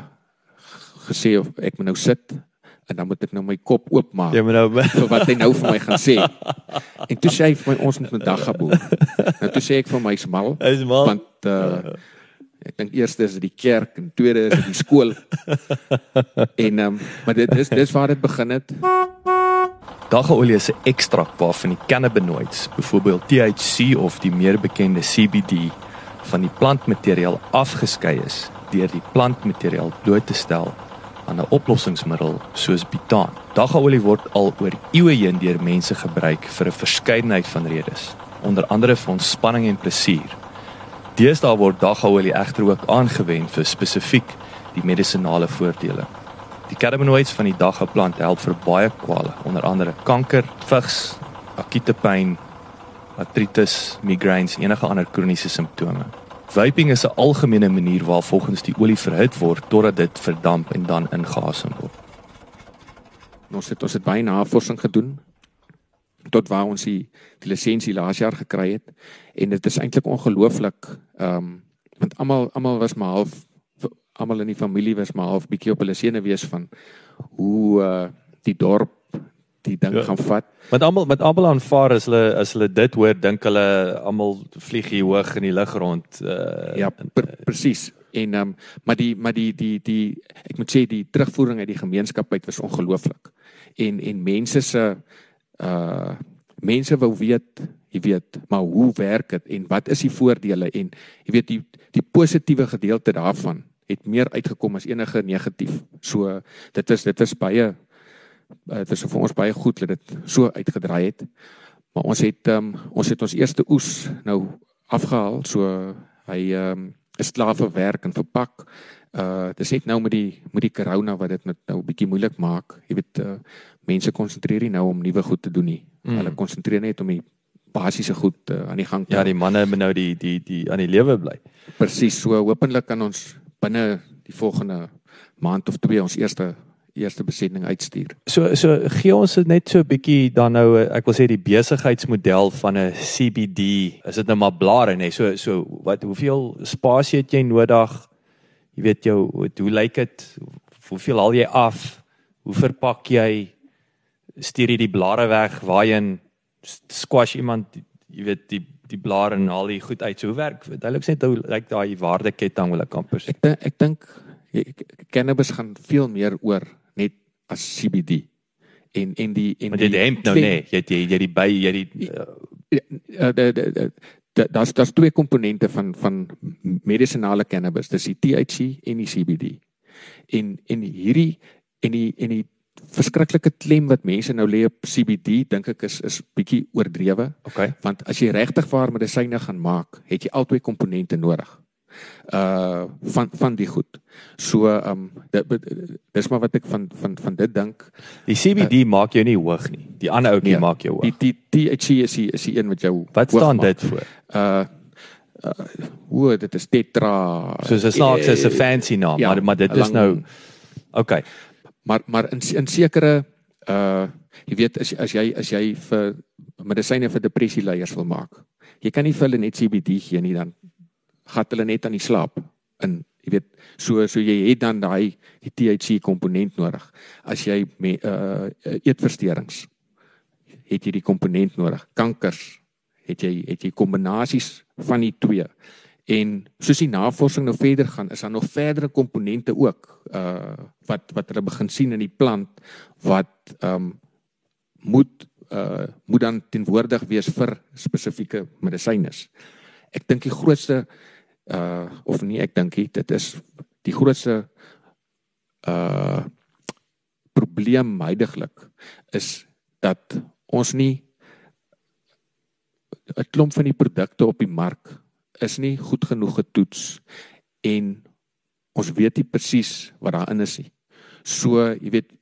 gesê of ek moet nou sit en dan moet ek nou my kop oopmaak jy moet nou vir wat hy nou vir my gaan sê. En toe sê hy vir my ons moet vandag gaan boer. Nou toe sê ek vir my smal is maar want uh ek dink eerste is die kerk en tweede is die skool. en ehm um, maar dit is dis waar dit begin het. Daggaolie is 'n ekstrak waarvan die cannabinoids, byvoorbeeld THC of die meer bekende CBD, van die plantmateriaal afgeskei is deur die plantmateriaal bloot te stel aan 'n oplossingsmiddel soos butaan. Daggaolie word al oor eeue heen deur mense gebruik vir 'n verskeidenheid van redes, onder andere vir ontspanning en plesier. Deesdae word daggaolie egter ook aangewend vir spesifiek die medisinale voordele. Die cannabinoids van die daggaplant help vir baie kwale, onder andere kanker, vigs, akute pyn, artritis, migraines en enige ander kroniese simptome. Vaping is 'n algemene manier waar volgens die olie verhit word totdat dit verdamp en dan ingeasem word. Ons het ons het baie navorsing gedoen tot waar ons die, die lisensie laas jaar gekry het en dit is eintlik ongelooflik ehm um, want almal almal was maar half almal in die familie was maar half bietjie op hulle senuwees van hoe uh die dorp die ding Ja. gaan vat. Want almal met almal aanvaar as hulle as hulle dit hoor, dink hulle almal vlieg hier hoog in die lug rond. Uh, Ja, per, presies. En ehm um, maar die maar die die die ek moet sê die terugvoering uit die gemeenskap uit was ongelooflik. En en mense se uh mense wou weet, jy weet, maar hoe werk dit en wat is die voordele en jy weet die die positiewe gedeelte daarvan het meer uitgekom as enige negatief. So dit is dit is baie uh, dit is vir ons baie goed dat dit so uitgedraai het. Maar ons het um, ons het ons eerste oes nou afgehaal. So hy um, is klaar vir werk en verpak. Uh dis net nou met die met die corona wat dit net nou 'n bietjie moeilik maak. Jy weet uh mense konsentreer nie nou om nuwe goed te doen nie. Mm. Mm. Hulle konsentreer net om die basiese goed uh, aan die gang te ja, die manne moet nou die die die aan die lewe bly. Presies, so hopelik kan ons binne die volgende maand of twee ons eerste eerste besending uitstuur. So so gee ons dit net so 'n bietjie dan nou ek wil sê die besigheidsmodel van 'n CBD. Is dit nou maar blare nê? So so wat hoeveel spasie het jy nodig? Jy weet jou hoe lyk dit? Hoeveel haal jy af? Hoe verpak jy? Stuur jy die blare weg waarheen squash iemand jy weet die die blare en al die goed uit. So hoe werk? Duidelik net hoe lyk daai waardeketting wil ek amper sê. Ek dink ek dink cannabis gaan veel meer oor net as CBD. En en die en Want jy het die hemp nou nê. Jy het jy jy die by jy die uh, uh, die, die, die, daar's daar's twee komponente van van medisinale cannabis, dis die THC en die CBD. En en hierdie en die en die verskriklike klem wat mense nou lê op CBD dink ek is is bietjie oordrewe. Okay. Want as jy regtig waar medisyne gaan maak, het jy albei komponente nodig. Uh van van die goed. So um dit dis maar wat ek van van van dit dink. Die CBD uh, maak jou nie hoog nie. Die ander ouetjie nee, maak jou hoog. Die die THC is die, is die een wat jou Wat staan dit voor? Uh uh hoe dit is tetra. So dis snaaks is 'n fancy naam, ja, maar maar dit is lang, nou Okay maar maar in in sekere uh jy weet as as jy as jy vir medisyne vir depressie leiers wil maak. Jy kan nie vir hulle net CBD gee nie dan gaan hulle net aan die slaap in jy weet so so jy het dan daai die THC komponent nodig. As jy met uh eetversteurings het jy die komponent nodig. Kankers het jy het jy kombinasies van die twee. En soos die navorsing nou verder gaan, is daar nog verdere komponente ook uh wat wat hulle begin sien in die plant wat ehm um, moet uh moet dan teenwoordig wees vir spesifieke medisyne. Ek dink die grootste uh of nie ek dink dit is die grootste uh probleem heidaglik is dat ons nie 'n klomp van die produkte op die mark is nie goed genoeg getoets en ons weet nie presies wat daarin is nie. So, jy weet,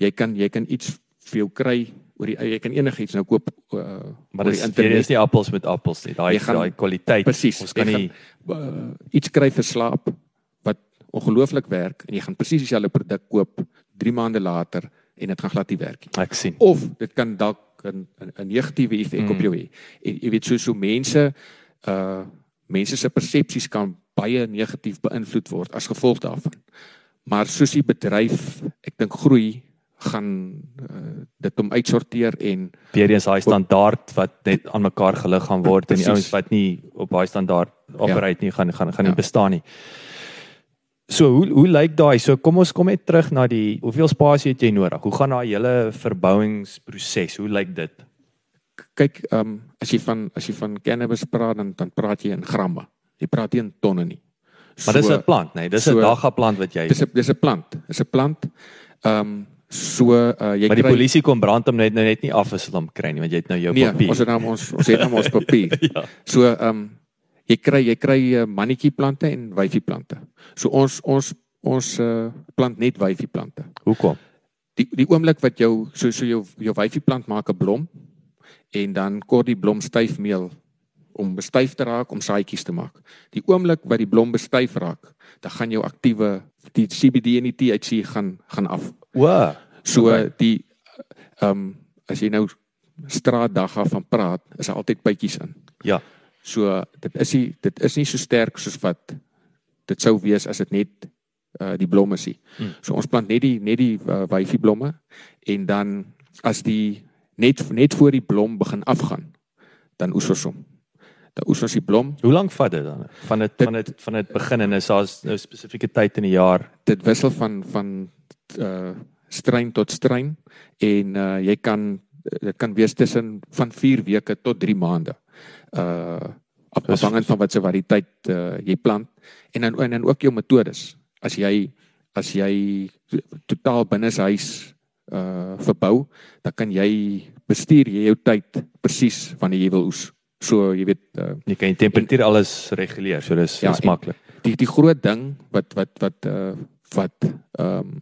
jy kan jy kan iets vir jou kry oor die jy kan enigiets nou koop uh, maar dis internet is nie appels met appels nie. Daai daai kwaliteit. Precies, ons kan nie uh, iets kry vir slaap wat ongelooflik werk en jy gaan presies dieselfde produk koop 3 maande later en dit gaan glad nie werk nie. Ek sien. Of dit kan dalk 'n 'n negatiewe effek mm. op jou hê. En jy weet so so mense uh mense se persepsies kan baie negatief beïnvloed word as gevolg daarvan. Maar soos die bedryf, ek dink groei gaan uh, dit om uitsorteer en weer eens daai standaard wat net aan mekaar gelig gaan word en die ouens wat nie op daai standaard operate ja. nie gaan gaan gaan nie ja. bestaan nie. So hoe hoe lyk daai? So kom ons kom net terug na die hoeveel spasie het jy nodig? Hoe gaan daai hele verbouingsproses? Hoe lyk dit? Kyk ehm um, as jy van as jy van cannabis praat dan dan praat jy in gramme. Jy praat nie in tonne nie. So, maar dis 'n plant, nee, dis 'n so, dagga plant wat jy Dis 'n dis 'n plant. Dis 'n plant. Ehm um, so uh, jy Maar die kry, polisie kom brand hom net nou net nie af as hulle hom kry nie want jy het nou jou nee, papier. Ons het nou ons ons het nou ons papier. ja. So ehm um, jy kry jy kry uh, mannetjie plante en wyfie plante. So ons ons ons uh, plant net wyfie plante. Hoekom? Die die oomblik wat jou so so jou jou wyfie plant maak 'n blom, en dan kort die blom styfmeel om bestyf te raak om saaitjies te maak. Die oomblik wat die blom bestyf raak, dan gaan jou aktiewe die CBD en die THC gaan gaan af. O. So die ehm um, as jy nou straatdag af van praat, is daar altyd bytjies in. Ja. So dit is nie dit is nie so sterk soos wat dit sou wees as dit net uh die blomme is. Hmm. So ons plant net die net die uh, wyfie blomme en dan as die net net voor die blom begin afgaan, dan oes ons hom. Dan oes ons die blom. Hoe lank vat dit dan? Van dit van dit van dit begin en is daar 'n nou spesifieke tyd in die jaar? Dit wissel van van uh strein tot strein en uh jy kan dit kan wees tussen van 4 weke tot 3 maande. Uh afhangend van wat se variëteit uh jy plant en dan en dan ook jou metodes. As jy as jy totaal binne huis uh verbou, dan kan jy bestuur jy jou tyd presies wanneer jy wil oes. So jy weet uh jy kan die temperatuur en, alles reguleer, so dis ja, maklik. Die die groot ding wat wat wat uh wat ehm um,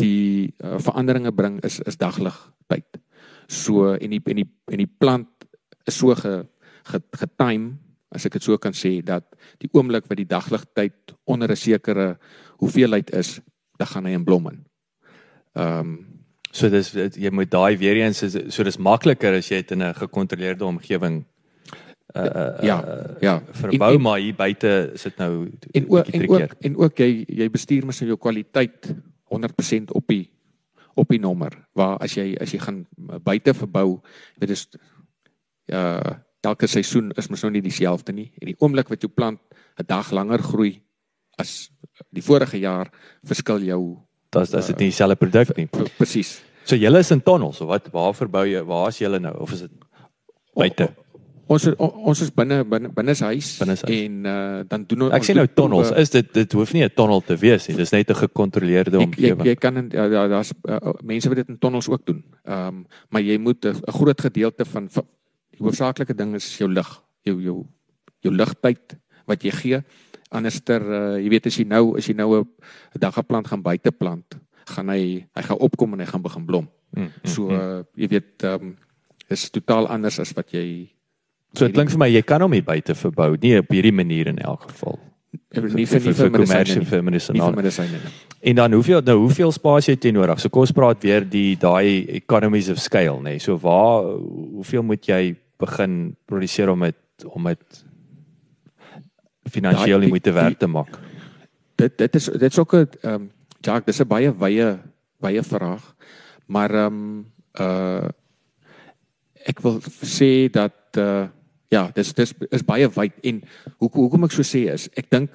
die uh, veranderinge bring is is daglig tyd. So en die en die en die plant is so ge, ge getime as ek dit so kan sê dat die oomblik wat die dagligtyd onder 'n sekere hoeveelheid is, dan gaan hy in blom in. Ehm um, So dis jy moet daai weer eens is so dis makliker as jy dit in 'n gekontroleerde omgewing uh, uh ja ja. verbou en, en, maar hier buite is dit nou en ook en ook en ook jy jy bestuur mos jou kwaliteit 100% op die op die nommer waar as jy as jy gaan buite verbou weet dis uh elke seisoen is mos nou nie dieselfde nie. En die oomblik wat jou plant 'n dag langer groei as die vorige jaar verskil jou Das dis dit nie dieselfde produk nie. Presies. So julle is in tonnels of wat waar verbou jy? Waar is julle nou of is dit buite? ons ons is binne binne binne huis Binnes huis. en uh, dan doen ons Ek sien nou tonnels. Is dit dit hoef nie 'n tonnel te wees nie. Dis net 'n gekontroleerde Ek, jy, omgewing. jy kan in ja, ja, daar's uh, mense wat dit in tonnels ook doen. Ehm um, maar jy moet 'n 'n groot gedeelte van, van die hoofsaaklike ding is jou lig, jou jou jou ligtyd wat jy gee. Anderster uh, jy weet as jy nou as jy nou 'n daggaplant gaan buite plant, gaan hy hy gaan opkom en hy gaan begin blom. Mm, mm, So uh, jy weet ehm um, is totaal anders as wat jy So dit klink vir my jy kan hom hier buite verbou, nie op hierdie manier in elk geval. nie vir vir nie vir kommersie medisyne en nie. vir medisyne. En dan hoeveel nou hoeveel spasie het jy nodig? So kom ons praat weer die daai economies of scale, nê. Nee. So waar hoeveel moet jy begin produseer om dit om dit finansiëel Daai- nie moet te die- maak? dit dit is dit is ook 'n ehm um, Jacques, dis 'n baie wye wye vraag. Maar ehm um, uh ek wil sê dat uh ja, dis dis is baie wyd en hoekom hoekom ek so sê is ek dink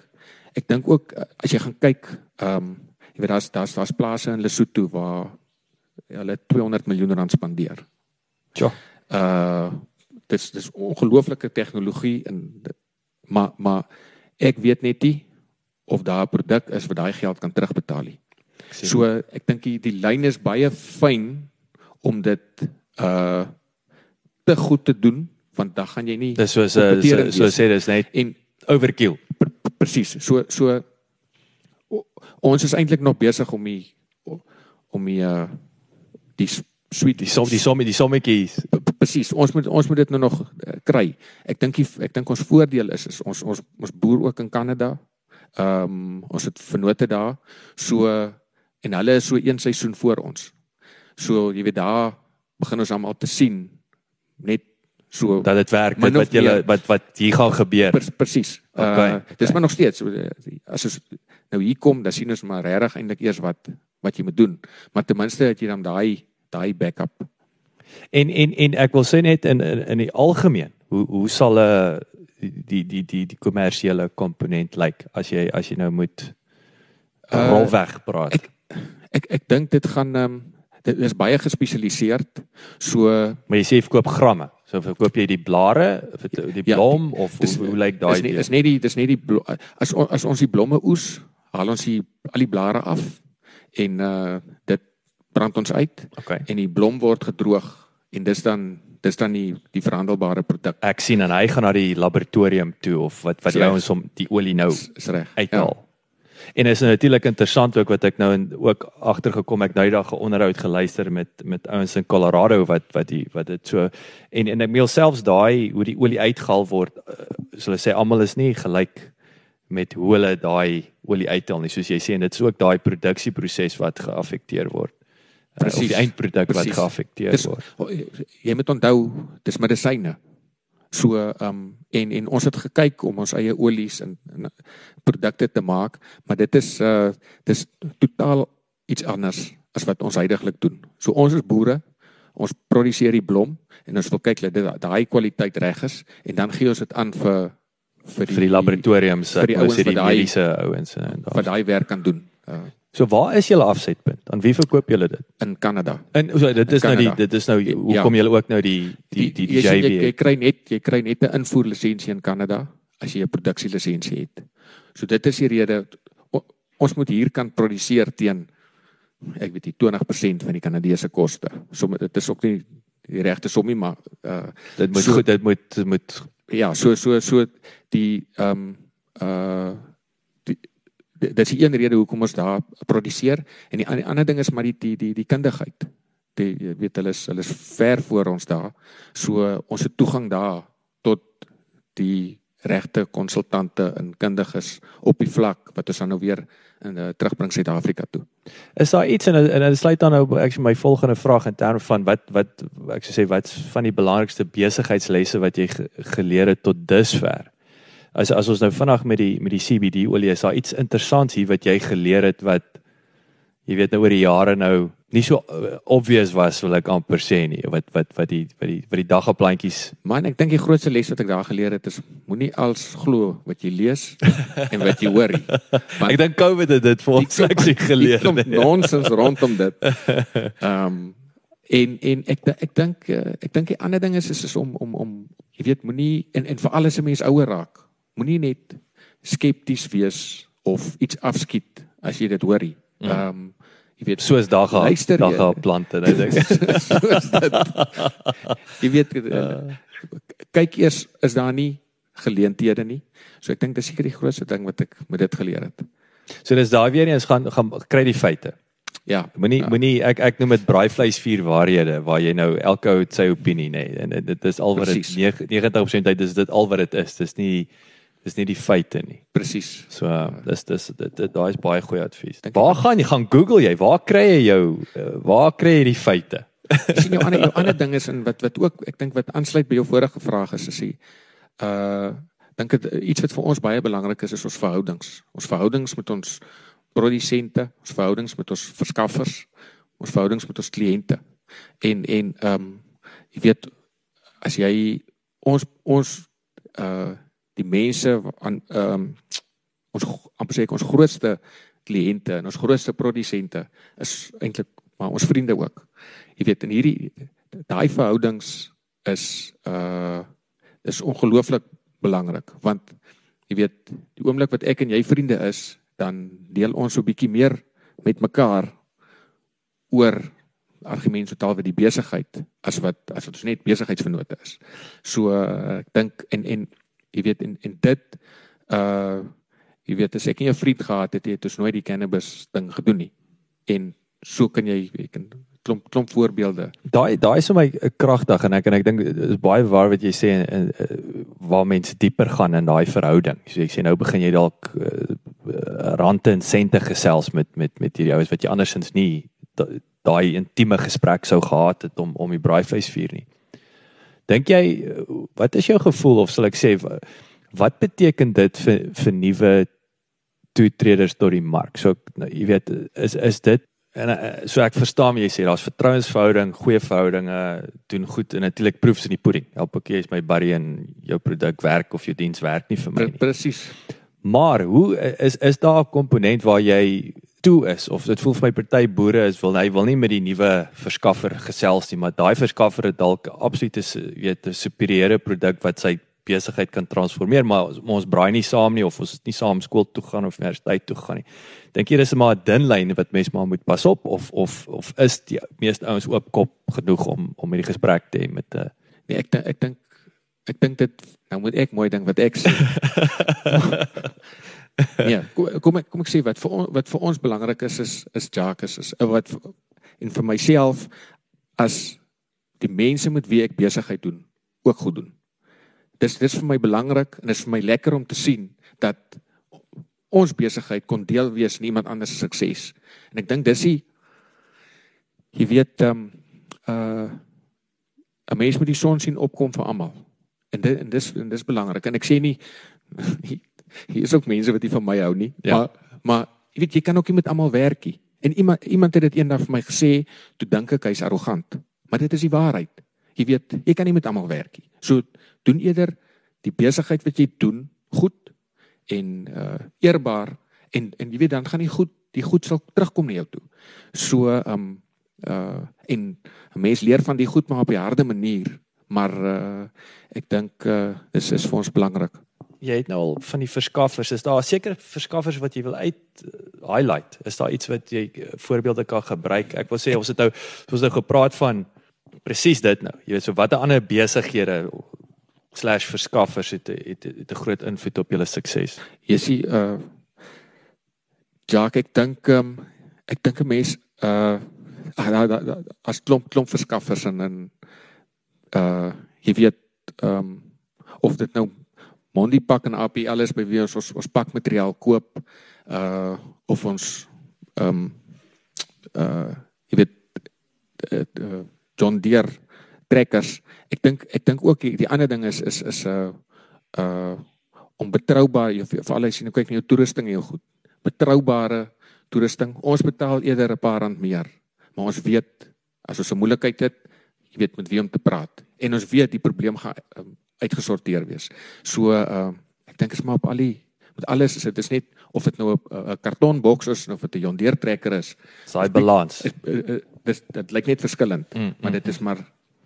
ek dink ook as jy gaan kyk ehm um, jy weet daar's daar's daar's plase in Lesotho waar hulle 200 miljoen rand spandeer. Ja. Uh dis dis ongelooflike tegnologie en dit- maar maar ek weet net nie of daar 'n produk is wat daai geld kan terugbetaal nie. So ek dink die, die lyn is baie fyn om dit uh te goed te doen want dan gaan jy nie dis soos 'n so, sê dis net en overkill. pr pr presies. So so o, ons is eintlik nog besig om die om die uh die sweet Die som die som die sommetjies. Presies ons moet ons moet dit nou nog uh, kry. Ek dink ek dink ons voordeel is is ons ons ons boer ook in Kanada. Ehm um, ons het vennote daar. So en hulle is so een seisoen voor ons. So jy weet daar begin ons almal te sien net so dat dit werk of wat meer. wat wat hier gaan gebeur. Pres- presies. Okay, Uh, dis okay. maar nog steeds eh, as ons nou hier kom, dan sien ons maar regtig eintlik eers wat wat jy moet doen. Maar ten minste het jy dan daai daai backup. En en en ek wil sê net in in, in die algemeen, hoe hoe sal 'n die die die die kommersiële komponent lyk like, as jy as jy nou moet uh, Uh, rolweg praat. ek- Ek ek dink dit gaan ehm um, dit is baie gespesialiseerd. So maar jy sê jy verkoop gramme. So verkoop jy die blare, of die Ja, blom of dis- hoe, hoe lyk daai nie deel? is net die dis net die blo, as as ons die blomme oes, haal ons die al die blare af en uh dit brand ons uit Okay. en die blom word gedroog en dis dan dis dan die die verhandelbare produk. Ek sien en hy gaan na die laboratorium toe of wat wat Reg. ouens om die olie nou Is, is reg. uithaal. En is natuurlik interessant ook wat ek nou in, ook agtergekom ek nou daag 'n onderhoud geluister met met ouens in Colorado wat wat die wat dit so en en ek meen selfs daai hoe die olie uitgehaal word uh, so hulle sê almal is nie gelyk met hoe hulle daai olie uithaal nie soos jy sê en dit is ook daai produksieproses wat geaffekteer word. Uh, of die eindproduk wat Presies. geaffekteer word. jy moet onthou dis medisyne. So ehm um, en en ons het gekyk om ons eie olies en, en produkte te maak, maar dit is uh dis totaal iets anders as wat ons heidaglik doen. So ons is boere, ons produseer die blom en ons wil kyk dat dit daai kwaliteit reg is en dan gee ons dit aan vir vir vir die laboratoriums vir die ouens sê die wat daai- mediese ouens en wat daar. daai werk kan doen uh, So waar is julle afsetpunt? Aan wie verkoop julle dit? in Kanada. En so dit is nou die dit is nou hoe Ja. kom julle ook nou die die die, die jy, sien, jy, jy JV. kry net jy kry net 'n invoerlisensie in Kanada as jy 'n produksielisensie het. So dit is die rede ons moet hier kan produseer teen ek weet nie 20% van die Kanadese koste. So dit is ook nie die regte som nie, maar uh Dit moet so- goed dit moet moet ja, so so so die ehm um, uh die dis die een rede hoekom ons daar produseer en die, die ander ding is maar die die die die kundigheid. Die weet hulle is hulle is ver voor ons daar. So ons het toegang daar tot die regte konsultante en kundiges op die vlak wat ons dan nou weer in uh, terugbring Suid-Afrika toe. is daar iets en en dit sluit dan nou ek my volgende vraag in terme van wat wat ek sou sê wat van die belangrikste besigheidslesse wat jy ge, geleer het tot dusver. As as ons nou vinnig met die met die CBD olie is daar iets interessants hier wat jy geleer het wat jy weet nou oor die jare nou nie so uh, obvious was wil ek amper sê nie wat wat wat die wat die wat die daggeplantjies Man, ek dink die grootste les wat ek daar geleer het is moenie als glo wat jy lees en wat jy hoor nie. Want Ek dink COVID het dit vir ons ek sien geleer. Nee. nonsens rondom dit. Ehm um, en en ek ek dink eh, ek dink die ander ding is is, is om om om jy weet moenie en en vir alles 'n mens ouer raak. Moenie net skepties wees of iets afskiet as jy dit hoor nie. Mm. Ehm um, jy weet soos daga Luister jy- daga plante nou dink ek. soos dit. Jy weet uh, kyk eers is daar nie geleenthede nie. So ek dink dis seker die grootste ding wat ek met dit geleer het. So dis daai weer eens gaan gaan kry die feite. Ja. Moenie ja. moenie ek ek noem dit braaivleis vier waarhede waar jy nou elke ou sy opinie nê nee. en dit- is al wat dit Presies. 90% tyd is dit al wat dit is. Dis nie dis nie die feite nie. Presies. So uh, dis dis dit, dit daai is baie goeie advies. Dink ek Waar gaan jy gaan Google jy? Waar kry jy jou uh, waar kry jy die feite? Ek sien jou ander jou ander ding is in wat wat ook ek dink wat aansluit by jou vorige vraag is is die uh dink dit iets wat vir ons baie belangrik is is ons verhoudings. Ons verhoudings met ons produsente, ons verhoudings met ons verskaffers, ons verhoudings met ons kliënte. En en ehm um, jy weet as jy ons ons uh die mense aan ehm um, ons amper sê ek ons grootste kliënte en ons grootste produsente is eintlik maar ons vriende ook. Jy weet in hierdie daai verhoudings is uh is ongelooflik belangrik want jy weet die oomblik wat ek en jy vriende is, dan deel ons so bietjie meer met mekaar oor argumente totaal wat die besigheid as wat as wat ons net besigheidsvennote is. So uh, ek dink en en jy weet en en dit uh jy weet as ek nie 'n vriend gehad het, het ons nooit die cannabis ding gedoen nie. En so kan jy jy kan klomp klomp voorbeelde. Daai daai is vir my 'n kragtig en ek en ek dink is baie waar wat jy sê en, en uh, waar mense dieper gaan in daai verhouding. So ek sê nou begin jy dalk uh, rande en sente gesels met met met hierdie ouens wat jy andersins nie da- daai intieme gesprek sou gehad het om om die braaivleis vier nie. Dink jy wat is jou gevoel of sal ek sê wa- wat beteken dit vir vir nuwe toetreders tot die mark? So nou, jy weet is is dit En uh, so ek verstaan jy sê, daar's vertrouensverhouding, goeie verhoudinge, doen goed en natuurlik proefs in die pudding. Help ek jy is my buddy en jou produk werk of jou diens werk nie vir my nie. Presies. Maar hoe is is daar 'n komponent waar jy toe is of dit voel vir my party boere is wil hy wil nie met die nuwe verskaffer gesels nie, maar daai verskaffer het dalk su- weet 'n superieure produk wat sy besigheid kan transformeer, maar ons, ons braai nie saam nie of ons het nie saam skool toe gaan of universiteit toe gaan nie. Dink jy dis maar 'n dun lyn wat mens maar moet pas op of of of is die meeste ouens oop kop genoeg om om hierdie gesprek te hê met 'n Nee, ek ek dink ek dink dit nou moet ek mooi ding wat ek sê. ja, kom kom ek kom ek sê wat vir ons wat vir ons belangrik is is is Jacques is, wat en vir myself as die mense met wie ek besigheid doen ook goed doen. Dis dis vir my belangrik en dit is vir my lekker om te sien dat ons besigheid kon deel wees in iemand anders se sukses. En ek dink dis die jy weet ehm um, uh 'n mens moet die son sien opkom vir almal. En dit en dis en dis belangrik. En ek sê nie hier is ook mense wat nie van my hou nie, Ja. maar maar jy weet jy kan ook nie met almal werk nie. En iemand iemand het dit eendag vir my gesê, toe dink ek hy's arrogant. Maar dit is die waarheid. Jy weet, jy kan nie met almal werk nie. So doen eerder die besigheid wat jy doen goed en uh eerbaar en en jy weet dan gaan die goed die goed sal terugkom na jou toe. So um uh en 'n mens leer van die goed maar op 'n harde manier. Maar uh ek dink uh dis is vir ons belangrik. Jy het nou al van die verskaffers, is daar seker verskaffers wat jy wil uit uh, highlight? Is daar iets wat jy uh, voorbeelde kan gebruik? Ek wil sê ons het nou ons het nou gepraat van presies dit nou. Jy weet so watter ander besighede slash verskaffers het het, het 'n groot invloed op julle sukses. Jy sien uh Jacques, ek dink um, ek dink 'n mens uh ah, da- da- da- as klomp klomp verskaffers en en uh jy weet um of dit nou Mondi Pak en AP alles by wie ons ons, ons pakmateriaal koop uh of ons um uh jy weet uh, uh, John Deere trekkers. Ek dink ek dink ook die, die ander ding is is is 'n uh, uh om betroubaar jy vir al sien kyk na jou toerusting en jou goed. Betroubare toerusting. Ons betaal eerder 'n paar rand meer, maar ons weet as ons 'n moeilikheid het, jy weet met wie om te praat en ons weet die probleem gaan um, uitgesorteer wees. So uh ek dink is maar op al die met alles is dit is net of dit nou 'n kartonboks is of dit 'n John Deere trekker is. Daai balans. uh, uh, dis dit lyk net verskillend, Mm, maar dit is maar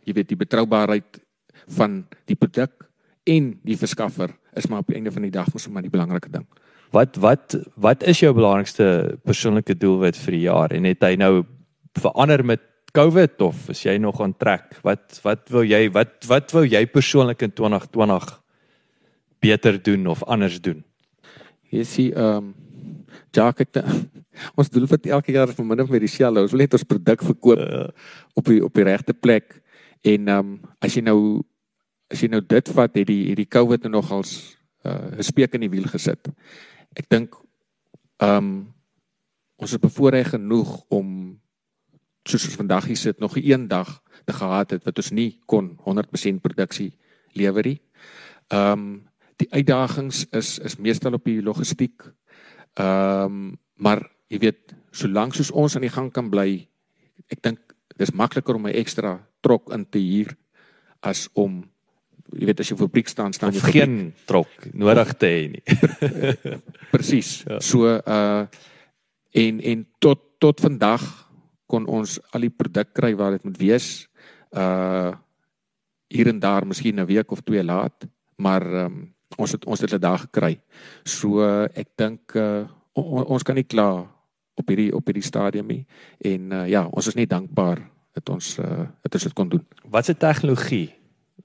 jy weet die betroubaarheid van die produk en die verskaffer is maar op die einde van die dag mos maar die belangrike ding. Wat wat wat is jou belangrikste persoonlike doelwit vir die jaar en het hy nou verander met COVID of is jy nog aan trek? Wat wat wil jy wat wat wou jy persoonlik in 2020 beter doen of anders doen? Jy sien ehm um, Jacques ek ons doel vir elke jaar van minder met dieselfde. Ons wil net ons produk verkoop uh. op die op die regte plek. En ehm um, as jy nou as jy nou dit vat, het die hierdie COVID nou nogals uh, 'n uh, speek in die wiel gesit. Ek dink ehm um, ons is bevoorreg genoeg om soos ons vandag hier sit nog 'n dag te gehad het wat ons nie kon 100% produksie lewer nie. Ehm um, die uitdagings is is meestal op die logistiek. Ehm um, maar jy weet, solank soos ons aan die gang kan bly, ek dink dis makliker om 'n ekstra trok in te huur as om jy weet as jy fabriek staan staan jy geen trok nodig te hê nie. Presies. Ja. So uh en en tot tot vandag kon ons al die produk kry waar dit moet wees. Uh hier en daar miskien 'n week of twee laat, maar um, ons het ons het dit daar gekry. So ek dink uh on, ons kan nie kla op hierdie op hierdie stadium nie en uh, ja, ons is net dankbaar dat ons uh dat ons dit kon doen. Wat se tegnologie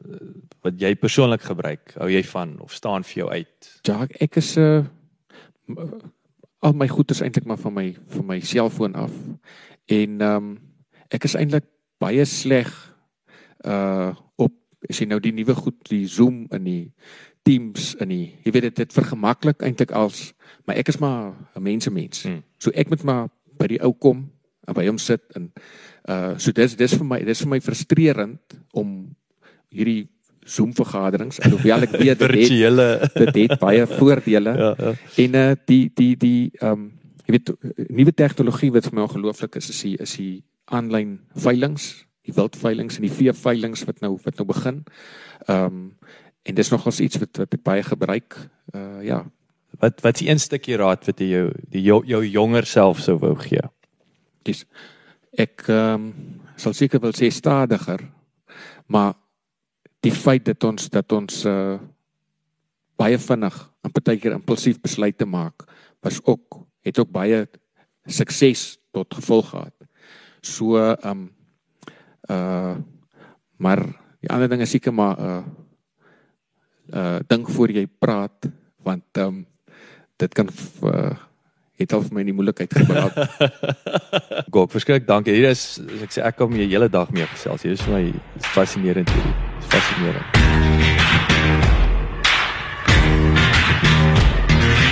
uh, wat jy persoonlik gebruik, hou jy van of staan vir jou uit? Ja, ek is 'n uh, al my goed is eintlik maar van my van my selfoon af. En ehm um, ek is eintlik baie sleg uh op as jy nou die nuwe goed die Zoom in die Teams in die jy weet dit dit vergemaklik eintlik als maar ek is maar 'n mensemens. Hmm. So ek moet maar by die ou kom en by hom sit en uh so dis dis vir my dis vir my frustrerend om hierdie Zoom vergaderings alhoewel ek weet dit het, dit het baie voordele. Ja, ja. En uh die die die ehm um, jy weet nuwe tegnologie wat vir my ongelooflik is is die is die aanlyn veilinge, die wildveilinge en die vee veilinge wat nou wat nou begin. Ehm um, en dis nogals iets wat wat ek baie gebruik. Uh ja. Wat wat is een stukkie raad wat jy jou die jou, jou jonger self sou wou gee? Dis ek ehm um, sal seker wil sê stadiger, maar die feit dat ons dat ons uh baie vinnig en partykeer impulsief besluite maak was ook het ook baie sukses tot gevolg gehad. So um uh maar die ander ding is seker maar uh uh dink voor jy praat want um dit kan uh, het al vir my in die moeilikheid gebring. Gok, verskriklik dankie. Hier is ek sê ek kom jy hele dag mee gesels. Hier is vir my fascinerend hierdie. Fascinerend.